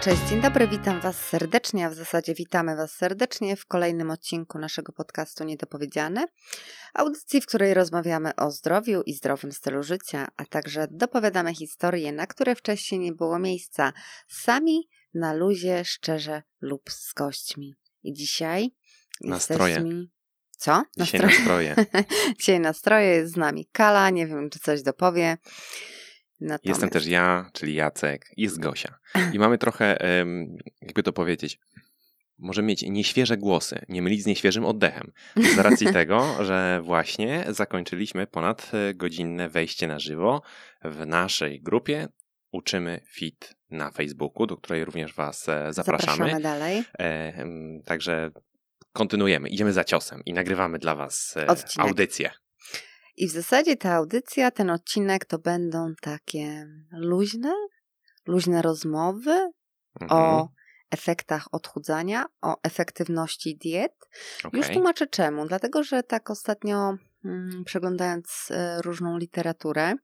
Cześć, dzień dobry, witam Was serdecznie, a w zasadzie witamy Was serdecznie w kolejnym odcinku naszego podcastu Niedopowiedziane, audycji, w której rozmawiamy o zdrowiu i zdrowym stylu życia, a także dopowiadamy historie, na które wcześniej nie było miejsca, sami, na luzie, szczerze lub z gośćmi. I dzisiaj Nastroje. jesteśmy... Co? Dzisiaj nastroje. dzisiaj nastroje, jest z nami Kala, nie wiem, czy coś dopowie. Natomiast... Jestem też ja, czyli Jacek, jest Gosia. I mamy trochę, jakby to powiedzieć, możemy mieć nieświeże głosy, nie mylić z nieświeżym oddechem. Z racji tego, że właśnie zakończyliśmy ponad e, godzinne wejście na żywo w naszej grupie Uczymy Fit na Facebooku, do której również Was e, zapraszamy. Zapraszamy dalej. E, także kontynuujemy, idziemy za ciosem i nagrywamy dla Was e, Odcinek. audycję. I w zasadzie ta audycja, ten odcinek to będą takie luźne, luźne rozmowy Mhm, o efektach odchudzania, o efektywności diet. Już okej. tłumaczę czemu. Dlatego, że tak ostatnio mm, przeglądając e, różną literaturę,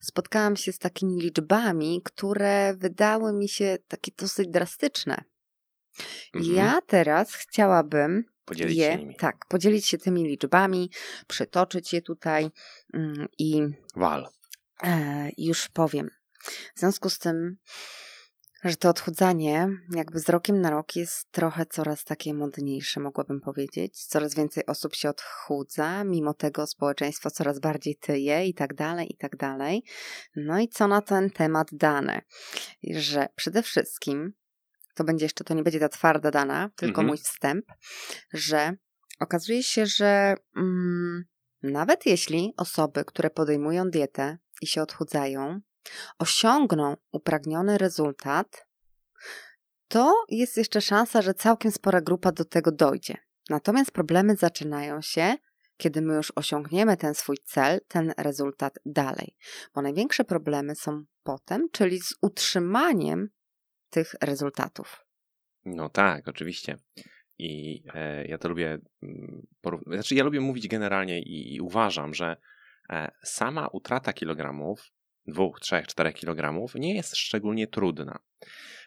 spotkałam się z takimi liczbami, które wydały mi się takie dosyć drastyczne. Mhm. Ja teraz chciałabym Podzielić je, się nimi. tak, podzielić się tymi liczbami, przytoczyć je tutaj mm, i Wal. e, już powiem. W związku z tym, że to odchudzanie jakby z rokiem na rok jest trochę coraz takie modniejsze, mogłabym powiedzieć. Coraz więcej osób się odchudza, mimo tego społeczeństwo coraz bardziej tyje i tak dalej, i tak dalej. No i co na ten temat dane? Że przede wszystkim, to będzie jeszcze, to nie będzie ta twarda dana, tylko Mhm. mój wstęp, że okazuje się, że mm, nawet jeśli osoby, które podejmują dietę i się odchudzają, osiągną upragniony rezultat, to jest jeszcze szansa, że całkiem spora grupa do tego dojdzie. Natomiast problemy zaczynają się, kiedy my już osiągniemy ten swój cel, ten rezultat dalej. Bo największe problemy są potem, czyli z utrzymaniem tych rezultatów. No tak, oczywiście. I e, ja to lubię, mm, porów- znaczy ja lubię mówić generalnie i, i uważam, że e, sama utrata kilogramów, dwóch, trzech, czterech kilogramów nie jest szczególnie trudna.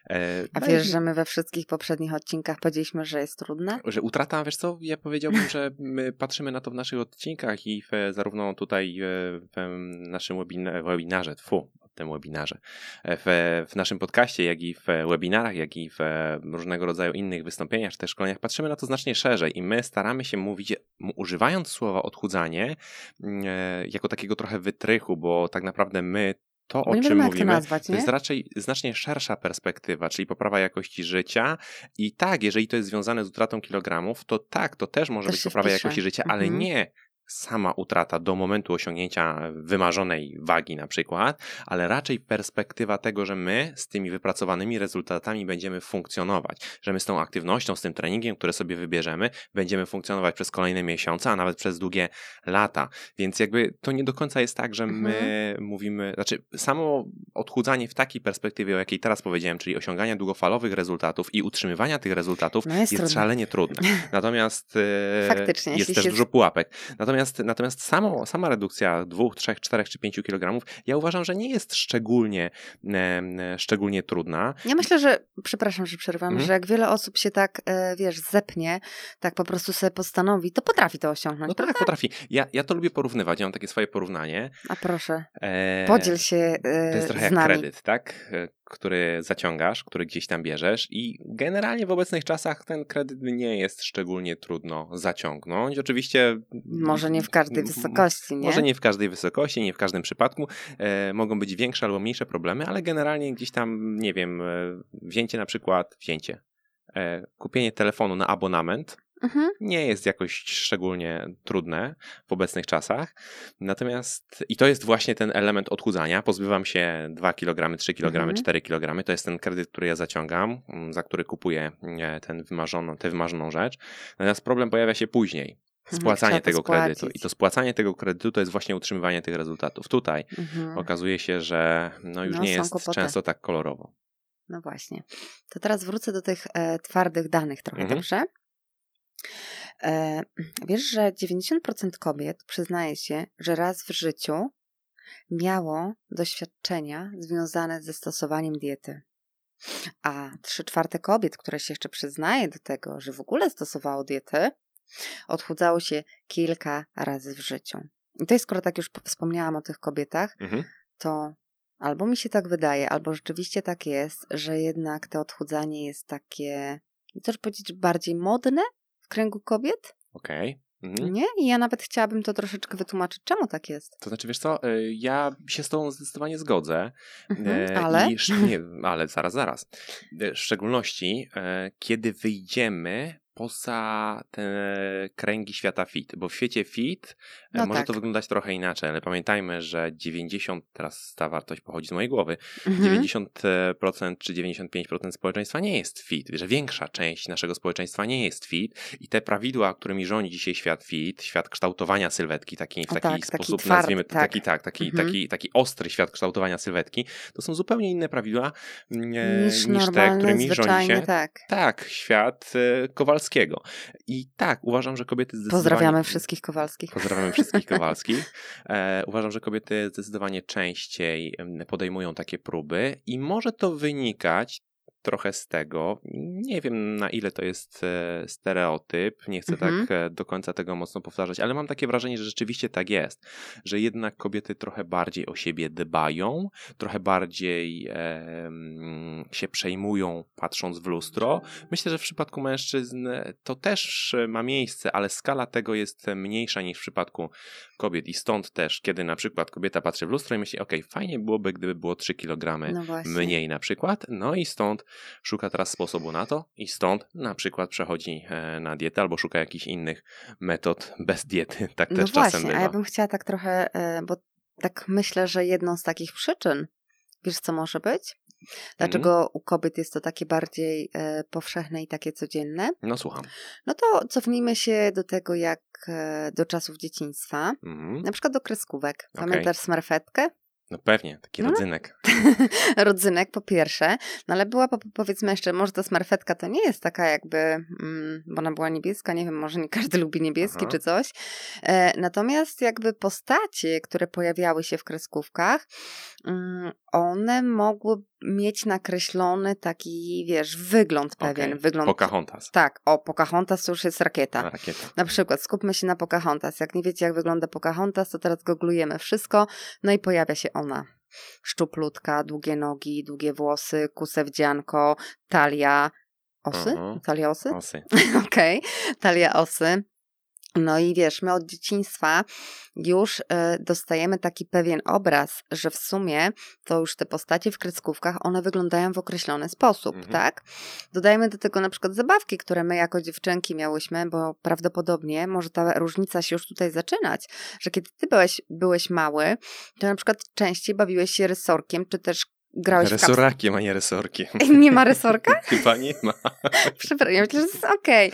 E, A wydaje wiesz, że my we wszystkich poprzednich odcinkach powiedzieliśmy, że jest trudne? że utrata, wiesz co, ja powiedziałbym, że my patrzymy na to w naszych odcinkach i w, zarówno tutaj e, w naszym webina- webinarze, fu, w tym webinarze, w, w naszym podcaście, jak i w webinarach, jak i w różnego rodzaju innych wystąpieniach czy też szkoleniach, patrzymy na to znacznie szerzej i my staramy się mówić, używając słowa odchudzanie, mm, e, jako takiego trochę wytrychu, bo tak naprawdę my to, Bo o czym jak to mówimy, nazwać, to jest raczej znacznie szersza perspektywa, czyli poprawa jakości życia. I tak, jeżeli to jest związane z utratą kilogramów, to tak, to też może Też być poprawa jakości życia, ale Mhm. nie sama utrata do momentu osiągnięcia wymarzonej wagi na przykład, ale raczej perspektywa tego, że my z tymi wypracowanymi rezultatami będziemy funkcjonować, że my z tą aktywnością, z tym treningiem, które sobie wybierzemy, będziemy funkcjonować przez kolejne miesiące, a nawet przez długie lata. Więc jakby to nie do końca jest tak, że my Mhm. mówimy, znaczy samo odchudzanie w takiej perspektywie, o jakiej teraz powiedziałem, czyli osiągania długofalowych rezultatów i utrzymywania tych rezultatów No jest jest trudne. szalenie trudne. Natomiast e, Faktycznie, jest też się- dużo pułapek. Natomiast, natomiast samo, sama redukcja dwóch, trzech, czterech czy pięciu kilogramów, ja uważam, że nie jest szczególnie, e, e, szczególnie trudna. Ja myślę, że, przepraszam, że przerwam, Mhm. że jak wiele osób się tak, e, wiesz, zepnie, tak po prostu sobie postanowi, to potrafi to osiągnąć. No tak, potrafi. Ja, ja to lubię porównywać, ja mam takie swoje porównanie. A proszę, E, podziel się e, To jest trochę jak nami. kredyt, tak? Który zaciągasz, który gdzieś tam bierzesz i generalnie w obecnych czasach ten kredyt nie jest szczególnie trudno zaciągnąć. Oczywiście. Może nie w każdej wysokości, nie? Może nie w każdej wysokości, nie w każdym przypadku. E, mogą być większe albo mniejsze problemy, ale generalnie gdzieś tam, nie wiem, e, wzięcie na przykład, wzięcie, e, kupienie telefonu na abonament Mhm. nie jest jakoś szczególnie trudne w obecnych czasach. Natomiast i to jest właśnie ten element odchudzania. Pozbywam się 2 kg, 3 kg, Mhm. 4 kg. To jest ten kredyt, który ja zaciągam, mm, za który kupuję e, ten wymarzoną, tę wymarzoną rzecz. Natomiast problem pojawia się później. Mhm, Spłacanie tego kredytu. spłacić. I to spłacanie tego kredytu to jest właśnie utrzymywanie tych rezultatów. Tutaj Mhm. okazuje się, że no już No, nie jest kłopoty. często tak kolorowo. No właśnie. To teraz wrócę do tych e, twardych danych trochę, Mhm. dobrze? E, wiesz, że 90% kobiet przyznaje się, że raz w życiu miało doświadczenia związane ze stosowaniem diety. A trzy czwarte kobiet, które się jeszcze przyznaje do tego, że w ogóle stosowało dietę, odchudzało się kilka razy w życiu. I to jest, skoro tak już wspomniałam o tych kobietach, Mhm. to albo mi się tak wydaje, albo rzeczywiście tak jest, że jednak to odchudzanie jest takie, chcesz powiedzieć, bardziej modne kręgu kobiet? Okej. Mhm. Nie? I ja nawet chciałabym to troszeczkę wytłumaczyć, czemu tak jest. To znaczy, wiesz co, y, ja się z tobą zdecydowanie zgodzę. Mhm, E, ale? I, nie, ale zaraz, zaraz. E, W szczególności, kiedy wyjdziemy poza te kręgi świata fit, bo w świecie fit e, No może tak. to wyglądać trochę inaczej, ale pamiętajmy, że 90, teraz ta wartość pochodzi z mojej głowy, Mhm. 90% czy 95% społeczeństwa nie jest fit, że większa część naszego społeczeństwa nie jest fit i te prawidła, którymi rządzi dzisiaj świat fit, świat kształtowania sylwetki, taki, w taki tak, taki sposób twardy, nazwijmy, tak. taki tak, taki, Mhm. taki, taki ostry świat kształtowania sylwetki, to są zupełnie inne prawidła mm, e, Niż, niż te, którymi rządzi się tak. tak, świat e, Kowalskiego. I tak, uważam, że kobiety zdecydowanie... Pozdrawiamy wszystkich Kowalskich. Pozdrawiamy wszystkich Kowalskich. E, uważam, że kobiety zdecydowanie częściej podejmują takie próby i może to wynikać trochę z tego, nie wiem na ile to jest e, stereotyp, nie chcę Mhm. tak e, do końca tego mocno powtarzać, ale mam takie wrażenie, że rzeczywiście tak jest, że jednak kobiety trochę bardziej o siebie dbają, trochę bardziej em, się przejmują patrząc w lustro. Myślę, że w przypadku mężczyzn to też e, ma miejsce, ale skala tego jest mniejsza niż w przypadku kobiet. I stąd też, kiedy na przykład kobieta patrzy w lustro i myśli, ok, fajnie byłoby, gdyby było 3 kg No mniej na przykład, no i stąd szuka teraz sposobu na to i stąd na przykład przechodzi e, na dietę albo szuka jakichś innych metod bez diety. Tak No też czasem właśnie, bywa. a ja bym chciała tak trochę, e, bo tak myślę, że jedną z takich przyczyn, wiesz co może być? Dlaczego Mhm. u kobiet jest to takie bardziej e, powszechne i takie codzienne? No słucham. No to cofnijmy się do tego, jak e, do czasów dzieciństwa, Mhm. na przykład do kreskówek. Pamiętasz smerfetkę? No pewnie, taki No. rodzynek. rodzynek po pierwsze, no ale była po- powiedzmy jeszcze, może ta smarfetka to nie jest taka jakby, mm, bo ona była niebieska, nie wiem, może nie każdy lubi niebieski Aha. czy coś. E, natomiast jakby postacie, które pojawiały się w kreskówkach, mm, one mogły mieć nakreślony taki, wiesz, wygląd pewien, Okej. wygląd... Pocahontas. Tak, o, Pocahontas to już jest rakieta. Na rakieta. Na przykład skupmy się na Pocahontas. Jak nie wiecie, jak wygląda Pocahontas, to teraz googlujemy wszystko, no i pojawia się Szczuplutka, długie nogi, długie włosy, kusewdzianko, talia osy? Aha. Talia osy? Osy. Okej, talia osy. No i wiesz, my od dzieciństwa już e, dostajemy taki pewien obraz, że w sumie to już te postacie w kreskówkach, one wyglądają w określony sposób, Mhm. tak? Dodajmy do tego na przykład zabawki, które my jako dziewczynki miałyśmy, bo prawdopodobnie może ta różnica się już tutaj zaczynać, że kiedy ty byłeś, byłeś mały, to na przykład częściej bawiłeś się rysorkiem, czy też grałeś w. Resorakiem, a nie resorkiem. Nie ma rysorka? Chyba nie ma. Przepraszam, ja myślę, że to jest okej.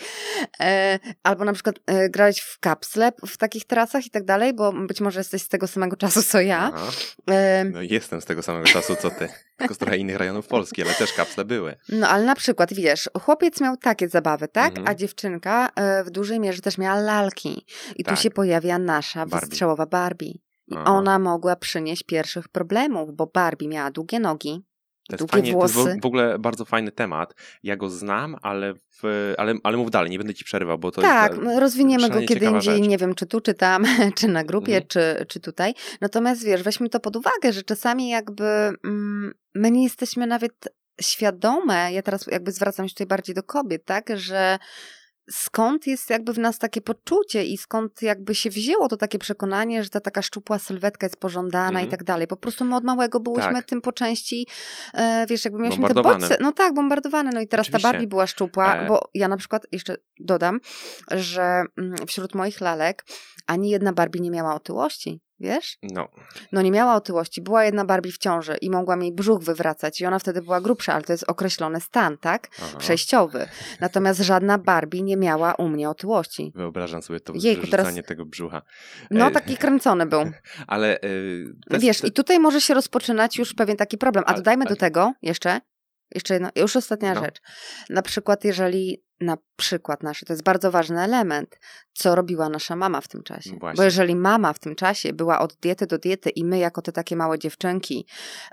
E, Albo na przykład e, grałeś w kapsle w takich trasach i tak dalej, bo być może jesteś z tego samego czasu co ja. E, No jestem z tego samego czasu co ty. Tylko z trochę innych rejonów Polski, ale też kapsle były. No ale na przykład, wiesz, chłopiec miał takie zabawy, tak? Mhm. A dziewczynka e, w dużej mierze też miała lalki. I Tak. tu się pojawia nasza Barbie. wystrzałowa Barbie. I Aha. ona mogła przynieść pierwszych problemów, bo Barbie miała długie nogi, To jest, fajnie, to jest włosy. w- ogóle bardzo fajny temat. Ja go znam, ale, w, ale, ale mów dalej, nie będę ci przerywał, bo to tak, jest. my rozwiniemy go kiedy indziej, rzecz. nie wiem, czy tu, czy tam, czy na grupie, Mhm. czy, czy tutaj. Natomiast wiesz, weźmy to pod uwagę, że czasami jakby mm, my nie jesteśmy nawet świadome, ja teraz jakby zwracam się tutaj bardziej do kobiet, tak, że skąd jest jakby w nas takie poczucie i skąd jakby się wzięło to takie przekonanie, że ta taka szczupła sylwetka jest pożądana Mhm. i tak dalej. Po prostu my od małego byłyśmy Tak. tym po części, e, wiesz, jakby mieliśmy te bodźce. No tak, bombardowane. No i teraz Oczywiście. ta Barbie była szczupła, E. bo ja na przykład jeszcze dodam, że mm, wśród moich lalek ani jedna Barbie nie miała otyłości. Wiesz? No, No nie miała otyłości. Była jedna Barbie w ciąży i mogłam jej brzuch wywracać i ona wtedy była grubsza, ale to jest określony stan, tak? aha. Przejściowy. Natomiast żadna Barbie nie miała u mnie otyłości. Wyobrażam sobie to Jejku, teraz- tego brzucha. No E, taki kręcony był. Ale. jest- Wiesz, i tutaj może się rozpoczynać już pewien taki problem. A dodajmy ale- do tego jeszcze, jeszcze jedna, już ostatnia No. rzecz. Na przykład, jeżeli na przykład nasze, to jest bardzo ważny element, co robiła nasza mama w tym czasie. Właśnie. Bo jeżeli mama w tym czasie była od diety do diety i my jako te takie małe dziewczynki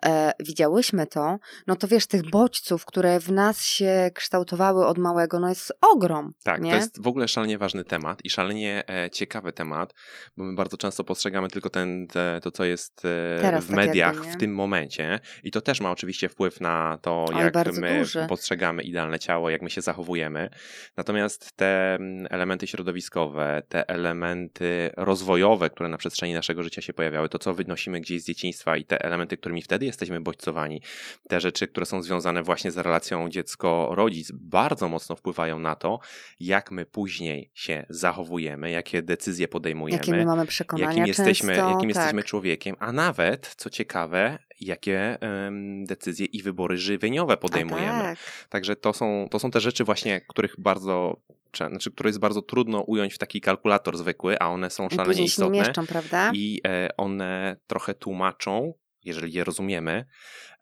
e, widziałyśmy to, no to wiesz, tych bodźców, które w nas się kształtowały od małego, no jest ogrom. Tak, nie? to jest w ogóle szalenie ważny temat i szalenie e, ciekawy temat, bo my bardzo często postrzegamy tylko ten, te, to, co jest e, Teraz w tak mediach jakby, w tym momencie i to też ma oczywiście wpływ na to, Oj, jak my duży. postrzegamy idealne ciało, jak my się zachowujemy. Natomiast te mm, elementy środowiskowe, te elementy rozwojowe, które na przestrzeni naszego życia się pojawiały, to co wynosimy gdzieś z dzieciństwa i te elementy, którymi wtedy jesteśmy bodźcowani, te rzeczy, które są związane właśnie z relacją dziecko-rodzic, bardzo mocno wpływają na to, jak my później się zachowujemy, jakie decyzje podejmujemy. Jakie my mamy przekonania Jakim jesteśmy, często, jakim tak. jesteśmy człowiekiem, a nawet, co ciekawe, jakie em, decyzje i wybory żywieniowe podejmujemy. Tak. Także to są, to są te rzeczy właśnie, których bardzo, znaczy, które jest bardzo trudno ująć w taki kalkulator zwykły, a one są szalenie istotne mieszczą, prawda? i e, one trochę tłumaczą, jeżeli je rozumiemy,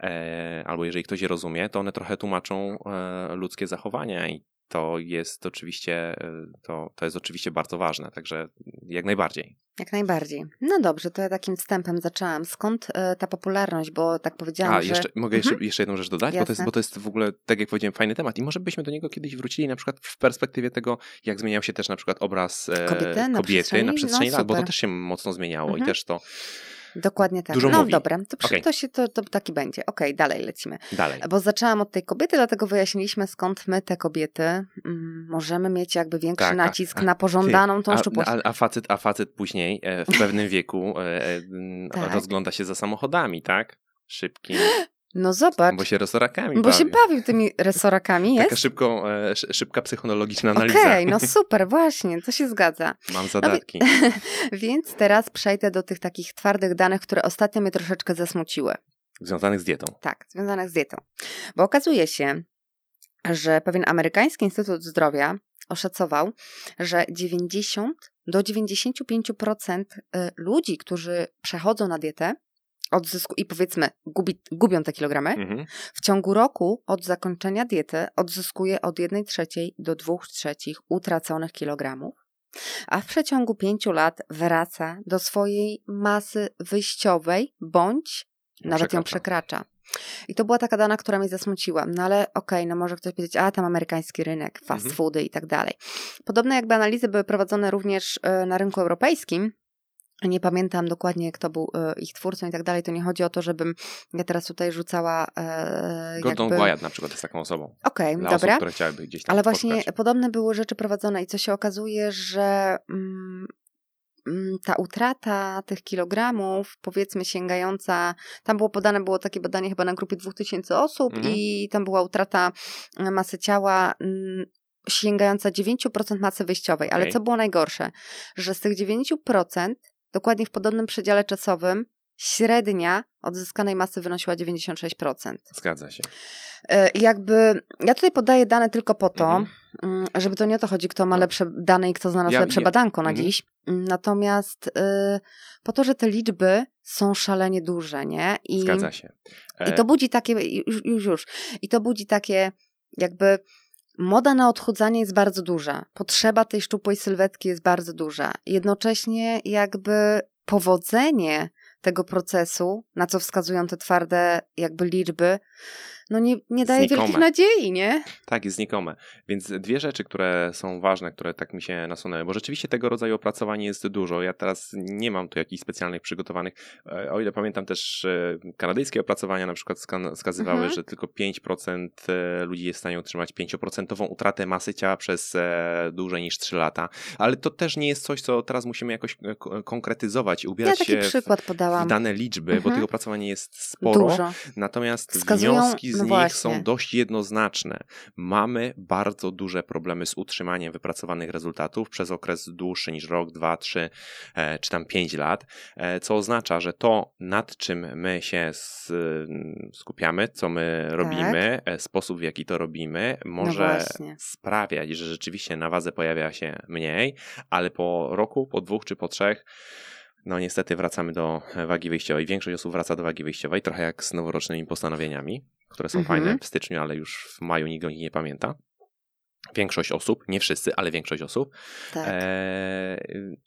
e, albo jeżeli ktoś je rozumie, to one trochę tłumaczą e, ludzkie zachowania i to jest oczywiście, e, to, to jest oczywiście bardzo ważne, także jak najbardziej. Jak najbardziej. No dobrze, to ja takim wstępem zaczęłam. Skąd e, ta popularność? Bo tak powiedziałam, A, że... jeszcze, mogę Mhm. jeszcze, jeszcze jedną rzecz dodać, bo to, jest, bo to jest w ogóle, tak jak powiedziałem, fajny temat i może byśmy do niego kiedyś wrócili na przykład w perspektywie tego, jak zmieniał się też na przykład obraz e, Kobiety na kobiety przestrzeni? na przestrzeni No, lat, bo to też się mocno zmieniało i Mhm. też to Dokładnie tak. Dużo no mówi. dobra, to, Okej. to, się, to, to taki będzie. Okej, dalej lecimy. dalej. Bo zaczęłam od tej kobiety, dlatego wyjaśniliśmy, skąd my, te kobiety, mm, możemy mieć jakby większy Tak, a- nacisk a- na pożądaną tą A, szczupłość. a, a, facet, a facet później e, w pewnym wieku e, e, Tak. rozgląda się za samochodami, tak? Szybkim, No zobacz, bo się resorakami bo się bawi. bawił tymi resorakami, Taka jest? szybką, e, sz- szybka psychologiczna Okej, analiza. no super, właśnie, to się zgadza. Mam zadatki. Więc teraz przejdę do tych takich twardych danych, które ostatnio mnie troszeczkę zasmuciły. Związanych z dietą. Tak, związanych z dietą. Bo okazuje się, że pewien amerykański Instytut Zdrowia oszacował, że 90 do 95% y, ludzi, którzy przechodzą na dietę, odzysku i powiedzmy gubi, gubią te kilogramy, Mhm. w ciągu roku od zakończenia diety odzyskuje od 1 trzeciej do 2 trzecich utraconych kilogramów, a w przeciągu 5 lat wraca do swojej masy wyjściowej bądź nawet ją przekracza. I to była taka dana, która mnie zasmuciła. No ale okej, no może ktoś powiedzieć, a tam amerykański rynek, fast Mhm. foody i tak dalej. Podobne jakby analizy były prowadzone również e, na rynku europejskim. Nie pamiętam dokładnie, kto był e, ich twórcą i tak dalej. To nie chodzi o to, żebym ja teraz tutaj rzucała e, Gordon jakby... Wyatt na przykład jest taką osobą. Okej, Dla dobra. osób, które gdzieś tam Ale właśnie poszukać. podobne były rzeczy prowadzone i co się okazuje, że mm, mm, ta utrata tych kilogramów, powiedzmy sięgająca, tam było podane, było takie badanie chyba na grupie 2000 osób Mhm. i tam była utrata e, masy ciała mm, sięgająca 9% masy wyjściowej. Ale Okej. co było najgorsze? Że z tych 9% dokładnie w podobnym przedziale czasowym średnia odzyskanej masy wynosiła 96%. Zgadza się. E, Jakby, ja tutaj podaję dane tylko po to, Mhm. mm, żeby to nie o to chodzi, kto ma No. lepsze dane i kto znalazł Ja- lepsze ja- badanko na mhm. dziś. Mm, Natomiast y, po to, że te liczby są szalenie duże, nie? I, Zgadza się. I E, to budzi takie, już, już, już, i to budzi takie jakby moda na odchudzanie jest bardzo duża. Potrzeba tej szczupłej sylwetki jest bardzo duża. Jednocześnie jakby powodzenie tego procesu, na co wskazują te twarde jakby liczby, no nie, nie daje Znikome. wielkich nadziei, nie? Tak, jest znikome. Więc dwie rzeczy, które są ważne, które tak mi się nasunęły, bo rzeczywiście tego rodzaju opracowań jest dużo. Ja teraz nie mam tu jakichś specjalnych przygotowanych. E, O ile pamiętam też e, kanadyjskie opracowania na przykład ska- wskazywały, Mhm. że tylko 5% e, ludzi jest w stanie utrzymać 5% utratę masy ciała przez dłużej niż 3 lata. Ale to też nie jest coś, co teraz musimy jakoś ko- konkretyzować i Ja ubierać taki się w, przykład w podałam. dane liczby, bo Mhm. tych opracowań jest sporo. Dużo. Natomiast Wskazują- wnioski z no nich właśnie. są dość jednoznaczne. Mamy bardzo duże problemy z utrzymaniem wypracowanych rezultatów przez okres dłuższy niż rok, dwa, trzy e, czy tam pięć lat, e, co oznacza, że to, nad czym my się s- skupiamy, co my robimy, e, sposób w jaki to robimy, może No sprawiać, że rzeczywiście na wadze pojawia się mniej, ale po roku, po dwóch czy po trzech no niestety wracamy do wagi wyjściowej. Większość osób wraca do wagi wyjściowej, trochę jak z noworocznymi postanowieniami, które są Mhm. fajne w styczniu, ale już w maju nikt o nich nie pamięta. Większość osób, nie wszyscy, ale większość osób. Tak. E,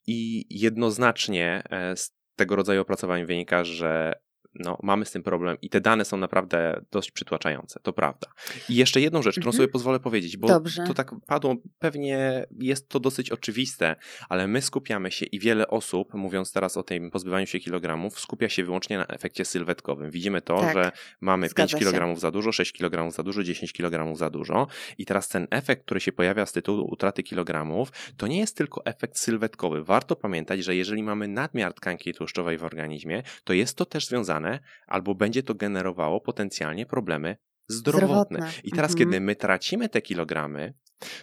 I jednoznacznie e, z tego rodzaju opracowań wynika, że no, mamy z tym problem i te dane są naprawdę dość przytłaczające, to prawda. I jeszcze jedną rzecz, którą Mhm. sobie pozwolę powiedzieć, bo Dobrze. to tak padło, pewnie jest to dosyć oczywiste, ale my skupiamy się i wiele osób, mówiąc teraz o tym pozbywaniu się kilogramów, skupia się wyłącznie na efekcie sylwetkowym. Widzimy to, Tak. że mamy Zgadza 5 się. kg za dużo, 6 kg za dużo, 10 kg za dużo i teraz ten efekt, który się pojawia z tytułu utraty kilogramów, to nie jest tylko efekt sylwetkowy. Warto pamiętać, że jeżeli mamy nadmiar tkanki tłuszczowej w organizmie, to jest to też związane albo będzie to generowało potencjalnie problemy zdrowotne. Zdrowotne. I teraz, Mhm. kiedy my tracimy te kilogramy,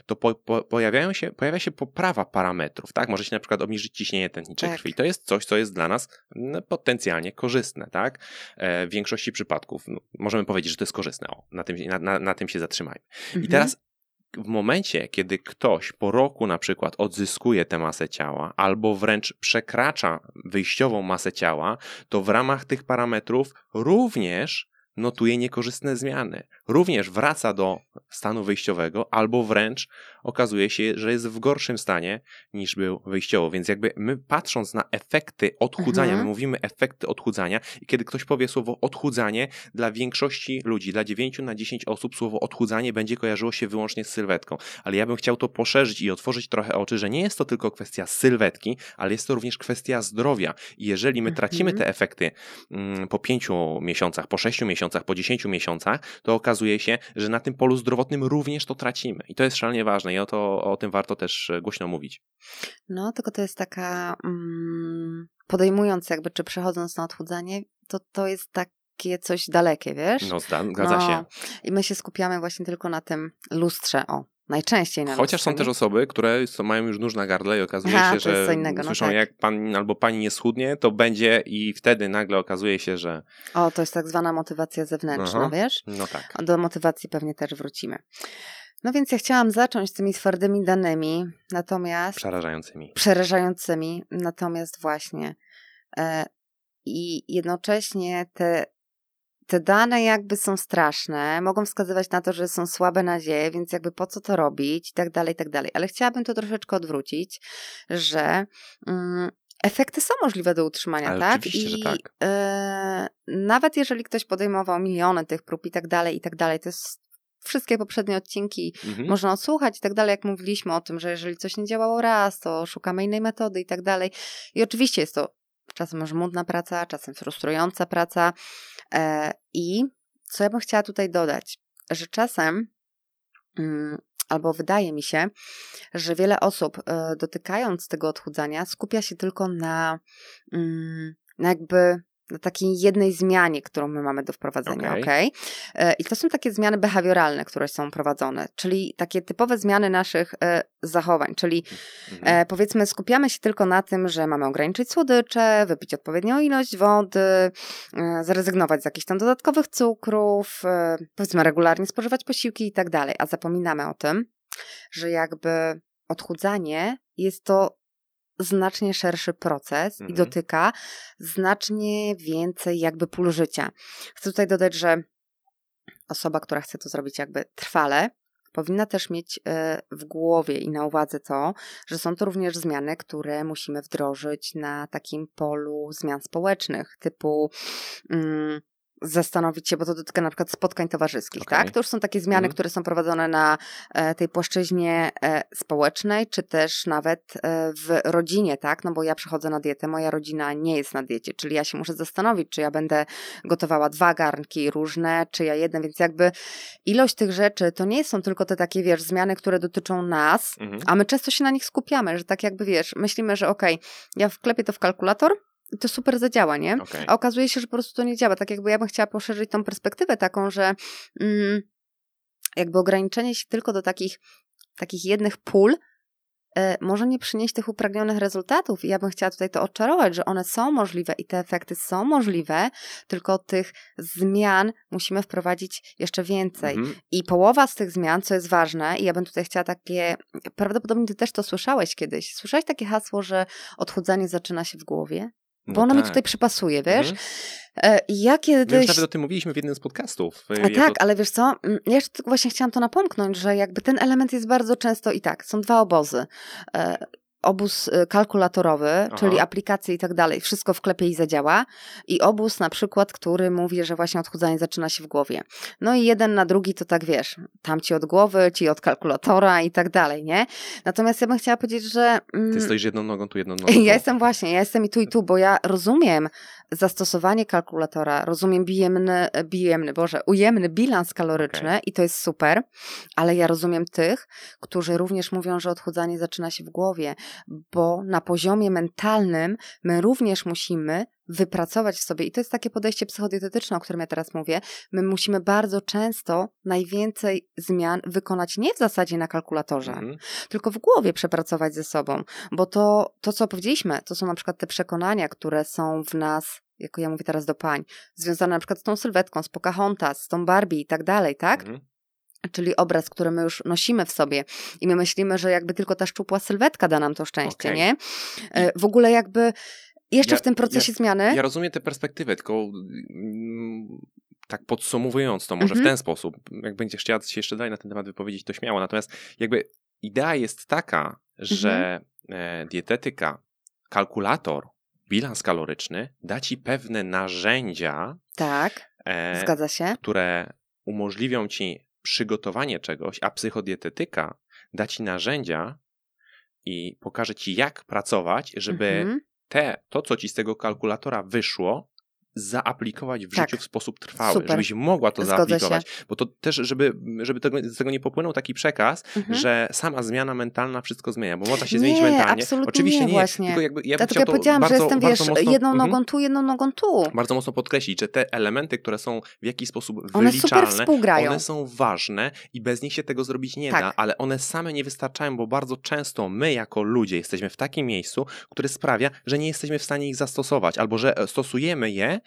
to po, po, pojawiają się, pojawia się poprawa parametrów, tak? Może się na przykład obniżyć ciśnienie tętnicze Tak. krwi. To jest coś, co jest dla nas no, potencjalnie korzystne, tak? E, w większości przypadków no, możemy powiedzieć, że to jest korzystne. O, na, tym, na, na, na tym się zatrzymajmy. I Mhm. teraz w momencie, kiedy ktoś po roku na przykład odzyskuje tę masę ciała, albo wręcz przekracza wyjściową masę ciała, to w ramach tych parametrów również notuje niekorzystne zmiany. Również wraca do stanu wyjściowego, albo wręcz okazuje się, że jest w gorszym stanie niż był wyjściowo. Więc jakby my patrząc na efekty odchudzania, Mhm. my mówimy efekty odchudzania i kiedy ktoś powie słowo odchudzanie, dla większości ludzi, dla 9 na 10 osób słowo odchudzanie będzie kojarzyło się wyłącznie z sylwetką. Ale ja bym chciał to poszerzyć i otworzyć trochę oczy, że nie jest to tylko kwestia sylwetki, ale jest to również kwestia zdrowia. I jeżeli my tracimy Mhm. te efekty mm, po 5 miesiącach, po 6 miesiącach, po 10 miesiącach, to okazuje się, że na tym polu zdrowotnym również to tracimy. I to jest szalenie ważne i o, to, o tym warto też e, głośno mówić. No, tylko to jest taka, mm, podejmując jakby, czy przechodząc na odchudzanie, to to jest takie coś dalekie, wiesz? No, zgadza się. No, I my się skupiamy właśnie tylko na tym lustrze, o, najczęściej na Chociaż są też osoby, które są, mają już nóż na gardle i okazuje Aha, się, że innego, no słyszą tak. jak pan albo pani nie schudnie, to będzie i wtedy nagle okazuje się, że O, to jest tak zwana motywacja zewnętrzna, Aha. wiesz? no tak. Do motywacji pewnie też wrócimy. No więc ja chciałam zacząć z tymi twardymi danymi, natomiast Przerażającymi. przerażającymi, natomiast właśnie e, i jednocześnie te, te dane jakby są straszne, mogą wskazywać na to, że są słabe nadzieje, więc jakby po co to robić i tak dalej, i tak dalej. Ale chciałabym to troszeczkę odwrócić, że mm, efekty są możliwe do utrzymania, Ale tak? oczywiście, że I tak. e, nawet jeżeli ktoś podejmował miliony tych prób i tak dalej, i tak dalej, to jest wszystkie poprzednie odcinki Mhm. można odsłuchać i tak dalej, jak mówiliśmy o tym, że jeżeli coś nie działało raz, to szukamy innej metody i tak dalej. I oczywiście jest to czasem żmudna praca, czasem frustrująca praca. E, I co ja bym chciała tutaj dodać, że czasem, mm, albo wydaje mi się, że wiele osób e, dotykając tego odchudzania skupia się tylko na, mm, na jakby na takiej jednej zmianie, którą my mamy do wprowadzenia, Okej. okej? E, I to są takie zmiany behawioralne, które są prowadzone, czyli takie typowe zmiany naszych e, zachowań, czyli Mhm. E, powiedzmy, skupiamy się tylko na tym, że mamy ograniczyć słodycze, wypić odpowiednią ilość wody, zrezygnować z jakichś tam dodatkowych cukrów, powiedzmy, regularnie spożywać posiłki i tak dalej, a zapominamy o tym, że jakby odchudzanie jest to znacznie szerszy proces i Mhm. dotyka znacznie więcej jakby pól życia. Chcę tutaj dodać, że osoba, która chce to zrobić jakby trwale, powinna też mieć e, w głowie i na uwadze to, że są to również zmiany, które musimy wdrożyć na takim polu zmian społecznych, typu mm, zastanowić się, bo to dotyka na przykład spotkań towarzyskich, Okej. tak? To już są takie zmiany, Mhm. które są prowadzone na e, tej płaszczyźnie e, społecznej, czy też nawet e, w rodzinie, tak? No bo ja przechodzę na dietę, moja rodzina nie jest na diecie, czyli ja się muszę zastanowić, czy ja będę gotowała dwa garnki różne, czy ja jeden, więc jakby ilość tych rzeczy to nie są tylko te takie, wiesz, zmiany, które dotyczą nas, Mhm. a my często się na nich skupiamy, że tak jakby, wiesz, myślimy, że okej, ja wklepię to w kalkulator to super zadziała, nie? Okej. A okazuje się, że po prostu to nie działa. Tak jakby ja bym chciała poszerzyć tą perspektywę taką, że mm, jakby ograniczenie się tylko do takich, takich jednych pól e, może nie przynieść tych upragnionych rezultatów. I ja bym chciała tutaj to odczarować, że one są możliwe i te efekty są możliwe, tylko tych zmian musimy wprowadzić jeszcze więcej. Mhm. I połowa z tych zmian, co jest ważne, i ja bym tutaj chciała takie, prawdopodobnie ty też to słyszałeś kiedyś. Słyszałeś takie hasło, że odchudzanie zaczyna się w głowie? Bo No ono mi tak. tutaj przypasuje, wiesz? Mhm. E, ja My kiedyś... nawet o tym mówiliśmy w jednym z podcastów. A Ja tak, to- ale wiesz co, mm, ja właśnie chciałam to napomknąć, że jakby ten element jest bardzo często i tak, są dwa obozy. Obóz e, kalkulatorowy, czyli aplikacje i tak dalej, wszystko wklepie i zadziała i obóz na przykład, który mówi, że właśnie odchudzanie zaczyna się w głowie. No i jeden na drugi to tak wiesz, tam ci od głowy, ci od kalkulatora i tak dalej, nie? Natomiast ja bym chciała powiedzieć, że... mm, Ty stoisz jedną nogą tu, jedną nogą ja jestem właśnie, ja jestem i tu i tu, bo ja rozumiem zastosowanie kalkulatora, rozumiem bijemny, bijemny, boże, ujemny bilans kaloryczny Okej. i to jest super, ale ja rozumiem tych, którzy również mówią, że odchudzanie zaczyna się w głowie, bo na poziomie mentalnym my również musimy wypracować w sobie, i to jest takie podejście psychodietetyczne, o którym ja teraz mówię, my musimy bardzo często najwięcej zmian wykonać nie w zasadzie na kalkulatorze, Mhm. tylko w głowie przepracować ze sobą, bo to, to co powiedzieliśmy, to są na przykład te przekonania, które są w nas, jako ja mówię teraz do pań, związane na przykład z tą sylwetką, z Pocahontas, z tą Barbie i tak dalej, tak? Mhm. Czyli obraz, który my już nosimy w sobie i my myślimy, że jakby tylko ta szczupła sylwetka da nam to szczęście, Okej. nie? E, W ogóle jakby jeszcze Ja- w tym procesie zmiany... Ja rozumiem tę perspektywę, tylko mm, tak podsumowując to może Mhm. w ten sposób, jak będziesz chciała się jeszcze dalej na ten temat wypowiedzieć, to śmiało. Natomiast jakby idea jest taka, że Mhm. e, dietetyka, kalkulator, bilans kaloryczny da ci pewne narzędzia, Tak, e, zgadza się. które umożliwią ci przygotowanie czegoś, a psychodietetyka da ci narzędzia i pokaże ci, jak pracować, żeby Mhm. te, to, co ci z tego kalkulatora wyszło, zaaplikować w Tak. życiu w sposób trwały, Super. żebyś mogła to Zgodzę zaaplikować. Bo to też, żeby, żeby tego, z tego nie popłynął taki przekaz, Mhm. że sama zmiana mentalna wszystko zmienia, bo można się Nie, zmienić mentalnie. absolutnie Oczywiście nie, nie, właśnie. tylko jakby ja Dlatego ja powiedziałam, bardzo, że jestem, wiesz, mocno, jedną mhm, nogą tu, jedną nogą tu. bardzo mocno podkreślić, że te elementy, które są w jakiś sposób One wyliczalne, one są ważne i bez nich się tego zrobić nie Tak. da, ale one same nie wystarczają, bo bardzo często my jako ludzie jesteśmy w takim miejscu, które sprawia, że nie jesteśmy w stanie ich zastosować, albo że stosujemy je,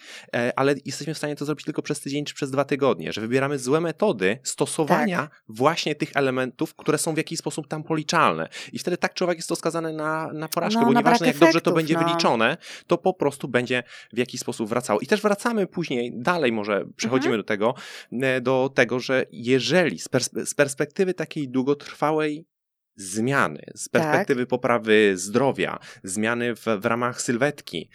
ale jesteśmy w stanie to zrobić tylko przez tydzień czy przez dwa tygodnie, że wybieramy złe metody stosowania Tak. właśnie tych elementów, które są w jakiś sposób tam policzalne. I wtedy tak człowiek jest to skazany na, na porażkę, No, bo na nieważne jak dobrze to efektów, będzie no. wyliczone, to po prostu będzie w jakiś sposób wracało. I też wracamy później, dalej może przechodzimy Mhm. do tego, e, do tego, że jeżeli z, pers- z perspektywy takiej długotrwałej zmiany, z Tak. perspektywy poprawy zdrowia, zmiany w, w ramach sylwetki,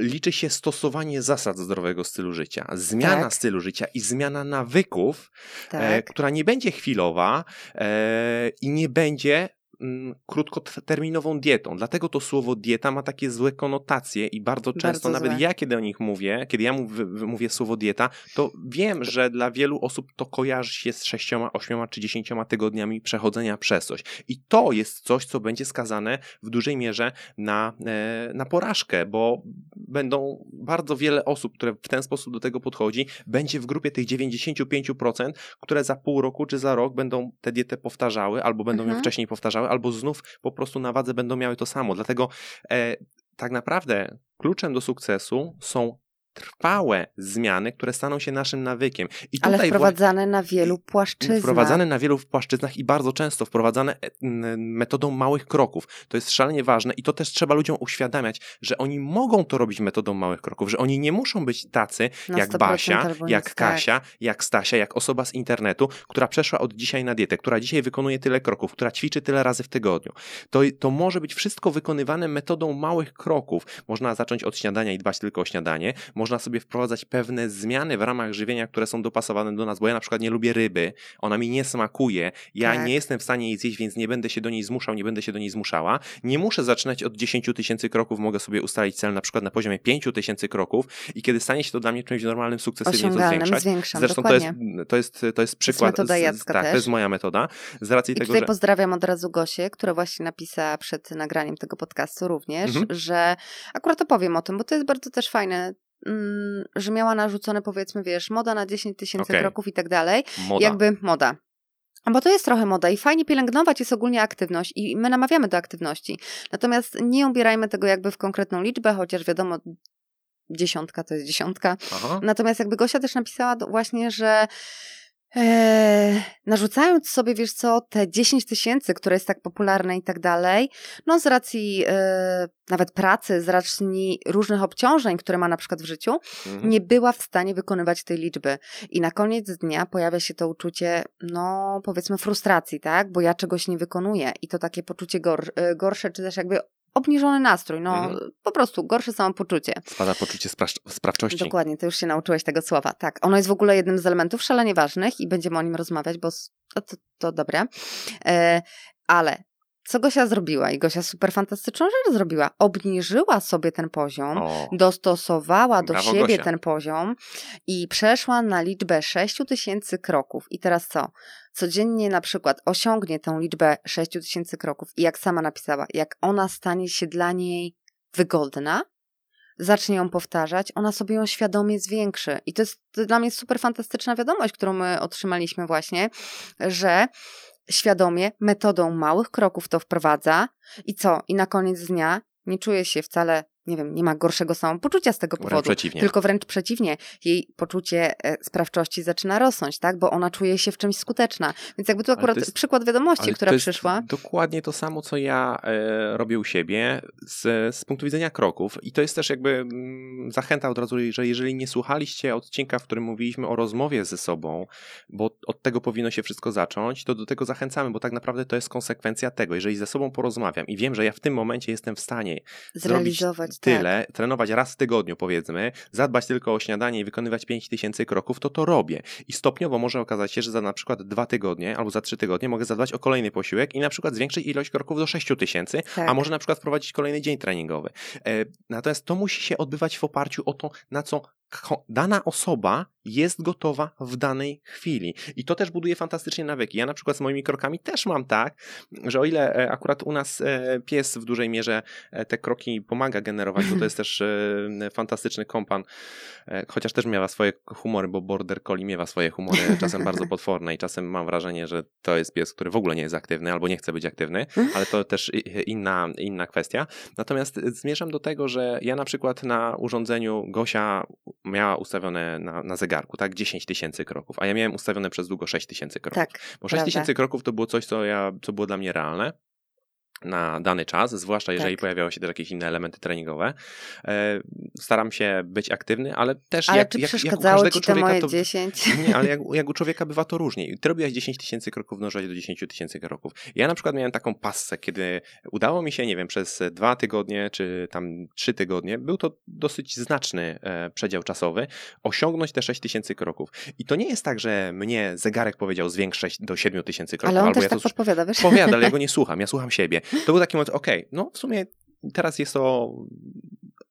liczy się stosowanie zasad zdrowego stylu życia, zmiana Tak. stylu życia i zmiana nawyków, e, Tak. która nie będzie chwilowa e, i nie będzie mm, krótkoterminową dietą. Dlatego to słowo dieta ma takie złe konotacje i bardzo często Bardzo nawet złe. ja, kiedy o nich mówię, kiedy ja mów, mówię słowo dieta, to wiem, że dla wielu osób to kojarzy się z sześcioma, ośmioma czy dziesięcioma tygodniami przechodzenia przez coś. I to jest coś, co będzie skazane w dużej mierze na, e, na porażkę, bo będą bardzo wiele osób, które w ten sposób do tego podchodzi, będzie w grupie tych 95%, które za pół roku czy za rok będą tę dietę powtarzały, albo będą ją Mhm. wcześniej powtarzały, albo znów po prostu na wadze będą miały to samo. Dlatego e, tak naprawdę kluczem do sukcesu są trwałe zmiany, które staną się naszym nawykiem. I Ale wprowadzane na wielu płaszczyznach. Wprowadzane na wielu płaszczyznach i bardzo często wprowadzane e, metodą małych kroków. To jest szalenie ważne i to też trzeba ludziom uświadamiać, że oni mogą to robić metodą małych kroków, że oni nie muszą być tacy Na jak 100% Basia, jak tak. Kasia, jak Stasia, jak osoba z internetu, która przeszła od dzisiaj na dietę, która dzisiaj wykonuje tyle kroków, która ćwiczy tyle razy w tygodniu. To, to może być wszystko wykonywane metodą małych kroków. Można zacząć od śniadania i dbać tylko o śniadanie. Można sobie wprowadzać pewne zmiany w ramach żywienia, które są dopasowane do nas, bo ja na przykład nie lubię ryby, ona mi nie smakuje, ja Tak. nie jestem w stanie jej zjeść, więc nie będę się do niej zmuszał, nie będę się do niej zmuszała. Nie muszę zaczynać od 10 tysięcy kroków, mogę sobie ustalić cel na przykład na poziomie 5 tysięcy kroków i kiedy stanie się to dla mnie czymś normalnym, sukcesywnie to zwiększać. zwiększam, Zresztą to jest, to, jest, to jest przykład. metoda z- Jacka tak, też. to jest moja metoda. Z racji I tego, tutaj że. pozdrawiam od razu Gosię, która właśnie napisała przed nagraniem tego podcastu również, Mhm. że akurat opowiem o tym, bo to jest bardzo też fajne, mm, że miała narzucone powiedzmy, wiesz, moda na 10 tysięcy Okej. kroków i tak dalej. Moda. Jakby moda. Bo to jest trochę moda i fajnie pielęgnować jest ogólnie aktywność i my namawiamy do aktywności. Natomiast nie ubierajmy tego jakby w konkretną liczbę, chociaż wiadomo, dziesiątka to jest dziesiątka. Aha. Natomiast jakby Gosia też napisała właśnie, że Eee, narzucając sobie, wiesz co, te 10 tysięcy, które jest tak popularne i tak dalej, no z racji e, nawet pracy, z racji różnych obciążeń, które ma na przykład w życiu, mhm. nie była w stanie wykonywać tej liczby. I na koniec dnia pojawia się to uczucie, no powiedzmy frustracji, tak? Bo ja czegoś nie wykonuję i to takie poczucie gor e, gorsze, czy też jakby obniżony nastrój, no mhm. po prostu gorsze samopoczucie. Spada poczucie spra- sprawczości. Dokładnie, ty już się nauczyłeś tego słowa. Tak, ono jest w ogóle jednym z elementów szalenie ważnych i będziemy o nim rozmawiać, bo to, to, to dobre. E, ale co Gosia zrobiła? I Gosia super fantastyczną rzecz zrobiła. Obniżyła sobie ten poziom, o, dostosowała do siebie Gosia. ten poziom i przeszła na liczbę 6 tysięcy kroków. I teraz co? Codziennie na przykład osiągnie tę liczbę 6 tysięcy kroków i jak sama napisała, jak ona stanie się dla niej wygodna, zacznie ją powtarzać, ona sobie ją świadomie zwiększy. I to jest to dla mnie super fantastyczna wiadomość, którą my otrzymaliśmy właśnie, że świadomie, metodą małych kroków to wprowadza i co? I na koniec dnia nie czuje się wcale nie wiem, nie ma gorszego samopoczucia z tego powodu. Wręcz przeciwnie. Tylko wręcz przeciwnie. Jej poczucie e, sprawczości zaczyna rosnąć, tak? Bo ona czuje się w czymś skuteczna. Więc jakby tu akurat jest, przykład wiadomości, która przyszła. Dokładnie to samo, co ja e, robię u siebie z, z punktu widzenia kroków. I to jest też jakby m, mm, zachęta od razu, że jeżeli nie słuchaliście odcinka, w którym mówiliśmy o rozmowie ze sobą, bo od tego powinno się wszystko zacząć, to do tego zachęcamy, bo tak naprawdę to jest konsekwencja tego. Jeżeli ze sobą porozmawiam i wiem, że ja w tym momencie jestem w stanie zrealizować tyle, tak. trenować raz w tygodniu powiedzmy, zadbać tylko o śniadanie i wykonywać 5000 kroków, to to robię. I stopniowo może okazać się, że za na przykład dwa tygodnie albo za trzy tygodnie mogę zadbać o kolejny posiłek i na przykład zwiększyć ilość kroków do 6000, tak. a może na przykład wprowadzić kolejny dzień treningowy. E, natomiast to musi się odbywać w oparciu o to, na co dana osoba jest gotowa w danej chwili. I to też buduje fantastycznie nawyki. Ja na przykład z moimi krokami też mam tak, że o ile e, akurat u nas e, pies w dużej mierze e, te kroki pomaga generować, bo to jest też fantastyczny kompan, chociaż też miała swoje humory, bo Border Collie miewa swoje humory czasem bardzo potworne i czasem mam wrażenie, że to jest pies, który w ogóle nie jest aktywny albo nie chce być aktywny, ale to też inna, inna kwestia. Natomiast zmierzam do tego, że ja na przykład na urządzeniu Gosia miała ustawione na, na zegarku, tak, 10 tysięcy kroków, a ja miałem ustawione przez długo 6 tysięcy kroków. Tak, Bo 6 tysięcy kroków to było coś, co, ja, co było dla mnie realne na dany czas, zwłaszcza jeżeli tak. pojawiały się też jakieś inne elementy treningowe. E, staram się być aktywny, ale też ale jak, czy jak, jak u każdego człowieka to, 10? Nie, ale jak, jak u człowieka bywa to różnie. Ty robiłaś 10 tysięcy kroków, mnożyłaś do 10 tysięcy kroków. Ja na przykład miałem taką passę, kiedy udało mi się, nie wiem, przez dwa tygodnie, czy tam trzy tygodnie, był to dosyć znaczny e, przedział czasowy, osiągnąć te 6 tysięcy kroków. I to nie jest tak, że mnie zegarek powiedział zwiększać do 7 tysięcy kroków. Ale on albo też ja tak to podpowiada, wiesz? Powiada, ale ja go nie słucham, ja słucham siebie. To był taki moment, okej, okay, no w sumie teraz jest to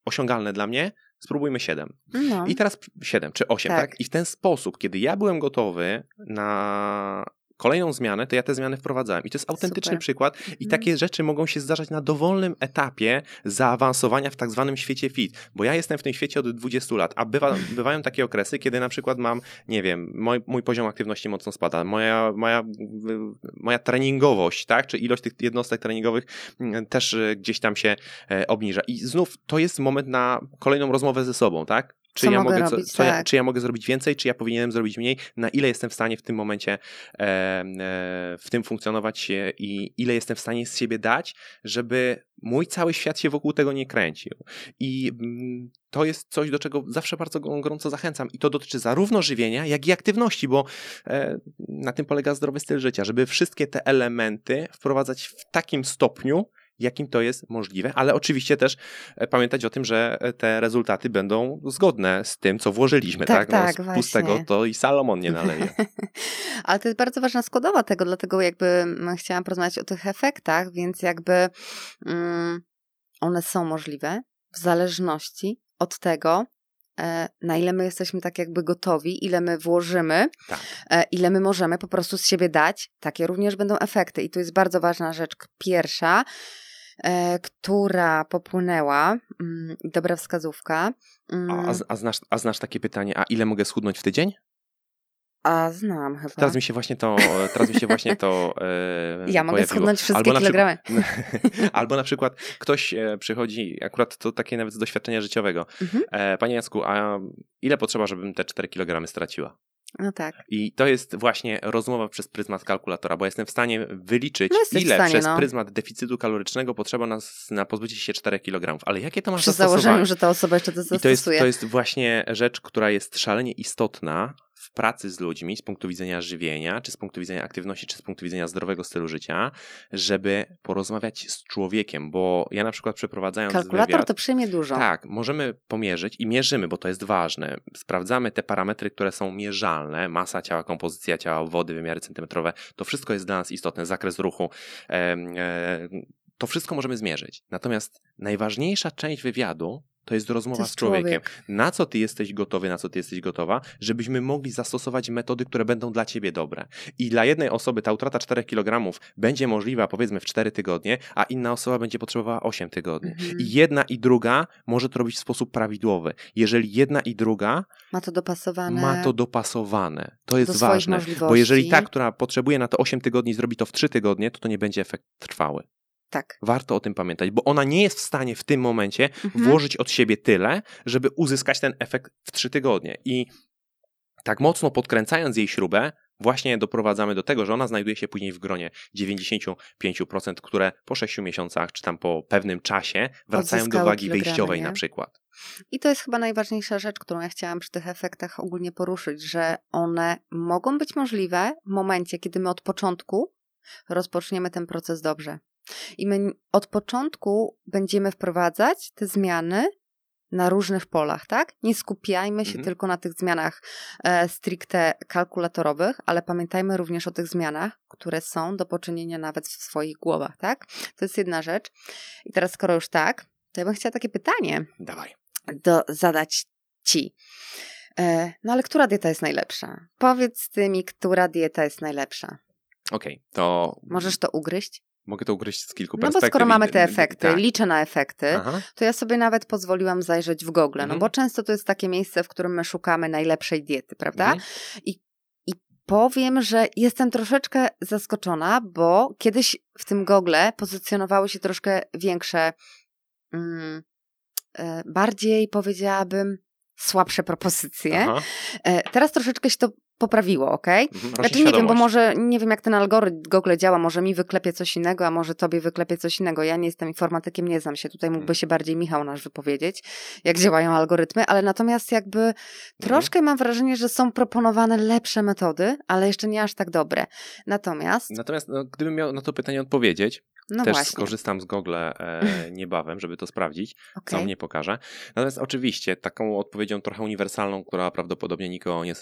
osiągalne dla mnie, spróbujmy 7. No. I teraz 7 czy 8, tak. tak? I w ten sposób, kiedy ja byłem gotowy na kolejną zmianę, to ja te zmiany wprowadzałem. I to jest autentyczny Super. przykład. I mhm. takie rzeczy mogą się zdarzać na dowolnym etapie zaawansowania w tak zwanym świecie fit. Bo ja jestem w tym świecie od 20 lat, a bywa, bywają takie okresy, kiedy na przykład mam, nie wiem, mój, mój poziom aktywności mocno spada, moja, moja, moja treningowość, tak, czy ilość tych jednostek treningowych mm, też e, gdzieś tam się e, obniża. I znów to jest moment na kolejną rozmowę ze sobą, tak? Czy co ja mogę, robić, co, tak. ja, czy ja mogę zrobić więcej, czy ja powinienem zrobić mniej, na ile jestem w stanie w tym momencie e, e, w tym funkcjonować i ile jestem w stanie z siebie dać, żeby mój cały świat się wokół tego nie kręcił. I mm, to jest coś, do czego zawsze bardzo gorąco zachęcam. I to dotyczy zarówno żywienia, jak i aktywności, bo e, na tym polega zdrowy styl życia, żeby wszystkie te elementy wprowadzać w takim stopniu, jakim to jest możliwe, ale oczywiście też e, pamiętać o tym, że e, te rezultaty będą zgodne z tym, co włożyliśmy, tak? tak? No, z pustego to i Salomon nie naleje. ale to jest bardzo ważna składowa tego, dlatego jakby mm, chciałam porozmawiać o tych efektach, więc jakby mm, one są możliwe w zależności od tego, e, na ile my jesteśmy tak jakby gotowi, ile my włożymy, tak. ile my możemy po prostu z siebie dać, takie również będą efekty. I tu jest bardzo ważna rzecz pierwsza, która popłynęła, mm, dobra wskazówka. A, mm. a, znasz, a znasz takie pytanie, a ile mogę schudnąć w tydzień? A znam chyba. Teraz mi się właśnie to, teraz mi się właśnie to e, Ja mogę schudnąć wszystkie albo kilogramy. Przykład, albo na przykład ktoś e, przychodzi, akurat to takie nawet z doświadczenia życiowego. Mhm. E, Panie Jacku, a ile potrzeba, żebym te 4 kilogramy straciła? No tak. I to jest właśnie rozmowa przez pryzmat kalkulatora, bo jestem w stanie wyliczyć, No ile stanie, przez no. pryzmat deficytu kalorycznego potrzeba nas na pozbycie się 4 kg. Ale jakie to ma Przy zastosowanie? założeniu, że ta osoba jeszcze to I to jest, zastosuje. to jest właśnie rzecz, która jest szalenie istotna pracy z ludźmi z punktu widzenia żywienia, czy z punktu widzenia aktywności, czy z punktu widzenia zdrowego stylu życia, żeby porozmawiać z człowiekiem, bo ja na przykład przeprowadzając Kalkulator wywiad, to przyjmie dużo. tak, możemy pomierzyć i mierzymy, bo to jest ważne. Sprawdzamy te parametry, które są mierzalne, masa ciała, kompozycja ciała, wody, wymiary centymetrowe, to wszystko jest dla nas istotne, zakres ruchu, em, e, to wszystko możemy zmierzyć. Natomiast najważniejsza część wywiadu to jest rozmowa z człowiekiem. człowiek. Na co ty jesteś gotowy, na co ty jesteś gotowa, żebyśmy mogli zastosować metody, które będą dla ciebie dobre. I dla jednej osoby ta utrata 4 kg będzie możliwa powiedzmy w 4 tygodnie, a inna osoba będzie potrzebowała 8 tygodni. Mhm. I jedna i druga może to robić w sposób prawidłowy. Jeżeli jedna i druga Ma to dopasowane. ma to dopasowane, to jest do ważne. Bo jeżeli ta, która potrzebuje na to 8 tygodni, zrobi to w 3 tygodnie, to to nie będzie efekt trwały. Tak. Warto o tym pamiętać, bo ona nie jest w stanie w tym momencie Mhm. włożyć od siebie tyle, żeby uzyskać ten efekt w 3 tygodnie. I tak mocno podkręcając jej śrubę, właśnie doprowadzamy do tego, że ona znajduje się później w gronie 95%, które po 6 miesiącach, czy tam po pewnym czasie wracają do Odzyskały wagi kilogramy, wyjściowej nie? na przykład. I to jest chyba najważniejsza rzecz, którą ja chciałam przy tych efektach ogólnie poruszyć, że one mogą być możliwe w momencie, kiedy my od początku rozpoczniemy ten proces dobrze. I my od początku będziemy wprowadzać te zmiany na różnych polach, tak? Nie skupiajmy się Mhm. tylko na tych zmianach e, stricte kalkulatorowych, ale pamiętajmy również o tych zmianach, które są do poczynienia nawet w swoich głowach, tak? To jest jedna rzecz. I teraz, skoro już tak, to ja bym chciała takie pytanie Dawaj. do, zadać ci. E, no ale która dieta jest najlepsza? Powiedz ty mi, która dieta jest najlepsza. Okej, to Możesz to ugryźć? Mogę to ugryźć z kilku No perspektyw. bo skoro mamy I- te efekty, Tak. liczę na efekty, Aha. to ja sobie nawet pozwoliłam zajrzeć w Google, no Mhm. bo często to jest takie miejsce, w którym my szukamy najlepszej diety, prawda? Mhm. Powiem, że jestem troszeczkę zaskoczona, bo kiedyś w tym Google pozycjonowały się troszkę większe, mm, e, bardziej powiedziałabym słabsze propozycje. Aha. E, teraz troszeczkę się to poprawiło, ok? Mhm. Znaczy nie wiem, bo może nie wiem jak ten algorytm Google działa, może mi wyklepie coś innego, a może tobie wyklepie coś innego. Ja nie jestem informatykiem, nie znam się. Tutaj mógłby Mhm. się bardziej Michał nasz wypowiedzieć, jak działają algorytmy, ale natomiast jakby Mhm. troszkę mam wrażenie, że są proponowane lepsze metody, ale jeszcze nie aż tak dobre. Natomiast, Natomiast no, gdybym miał na to pytanie odpowiedzieć, no też właśnie, skorzystam z Google e, niebawem, żeby to sprawdzić, co okej. mnie pokaże. Natomiast oczywiście taką odpowiedzią trochę uniwersalną, która prawdopodobnie nikogo nie,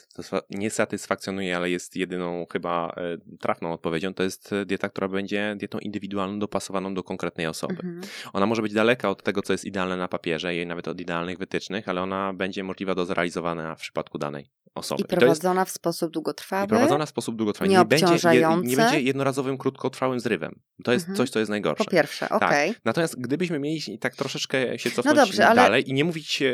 nie satysfakcjonuje, ale jest jedyną chyba e, trafną odpowiedzią, to jest e, dieta, która będzie dietą indywidualną, dopasowaną do konkretnej osoby. Mhm. Ona może być daleka od tego, co jest idealne na papierze i nawet od idealnych wytycznych, ale ona będzie możliwa do zrealizowania w przypadku danej osoby. I to jest prowadzona w sposób długotrwały. i prowadzona w sposób długotrwały. nie Nie, będzie, obciążający. nie będzie jednorazowym, krótkotrwałym zrywem. To jest Mhm. coś, co jest najgorsze. Po pierwsze, Tak. okej. Natomiast gdybyśmy mieli tak troszeczkę się cofnąć dobrze, ale- dalej i nie mówić, e,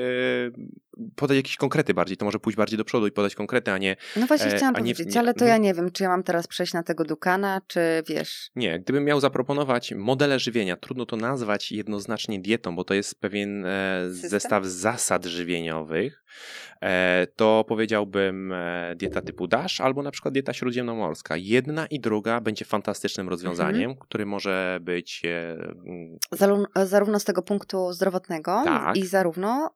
podać jakieś konkrety bardziej, to może pójść bardziej do przodu i podać konkrety, a nie, No właśnie E, chciałam powiedzieć, nie- ale to mhm. ja nie wiem, czy ja mam teraz przejść na tego Dukana, czy wiesz... nie. Gdybym miał zaproponować modele żywienia, trudno to nazwać jednoznacznie dietą, bo to jest pewien e, System? zestaw zasad żywieniowych, e, to powiedziałbym dieta typu DASH albo na przykład dieta śródziemnomorska. Jedna i druga będzie fantastycznym rozwiązaniem, Mhm. który może być mm, Zaró- zarówno z tego punktu zdrowotnego Tak. i zarówno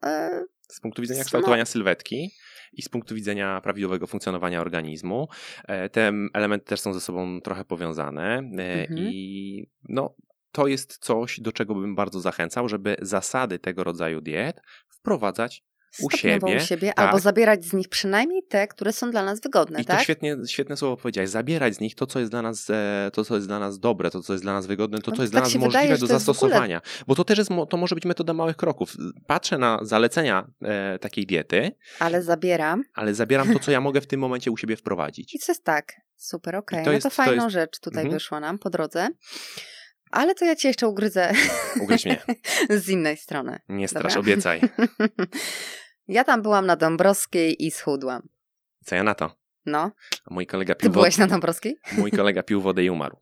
z punktu widzenia kształtowania sylwetki i z punktu widzenia prawidłowego funkcjonowania organizmu. E, Te elementy też są ze sobą trochę powiązane e, Mhm. i no, to jest coś, do czego bym bardzo zachęcał, żeby zasady tego rodzaju diet wprowadzać U siebie, u siebie tak. albo zabierać z nich przynajmniej te, które są dla nas wygodne, I to tak? świetnie, świetne słowo powiedziałeś, zabierać z nich to, co jest dla nas, e, to, co jest dla nas dobre, to, co jest dla nas wygodne, to, No co jest tak dla nas możliwe wydaje, do to w ogóle- zastosowania. Bo to też jest, to może być metoda małych kroków. Patrzę na zalecenia e, takiej diety, Ale zabieram. ale zabieram to, co ja mogę w tym momencie u siebie wprowadzić. I co jest tak? Super, okej. I to No to to jest- rzecz tutaj Mhm. wyszła nam po drodze. Ale to ja cię jeszcze ugryzę Ugryź mnie. z innej strony. Nie strasz, Dobra. obiecaj. ja tam byłam na Dąbrowskiej i schudłam. Co ja na to? No. A mój kolega Ty pił wodę. byłeś na Dąbrowskiej? Mój kolega pił wodę i umarł.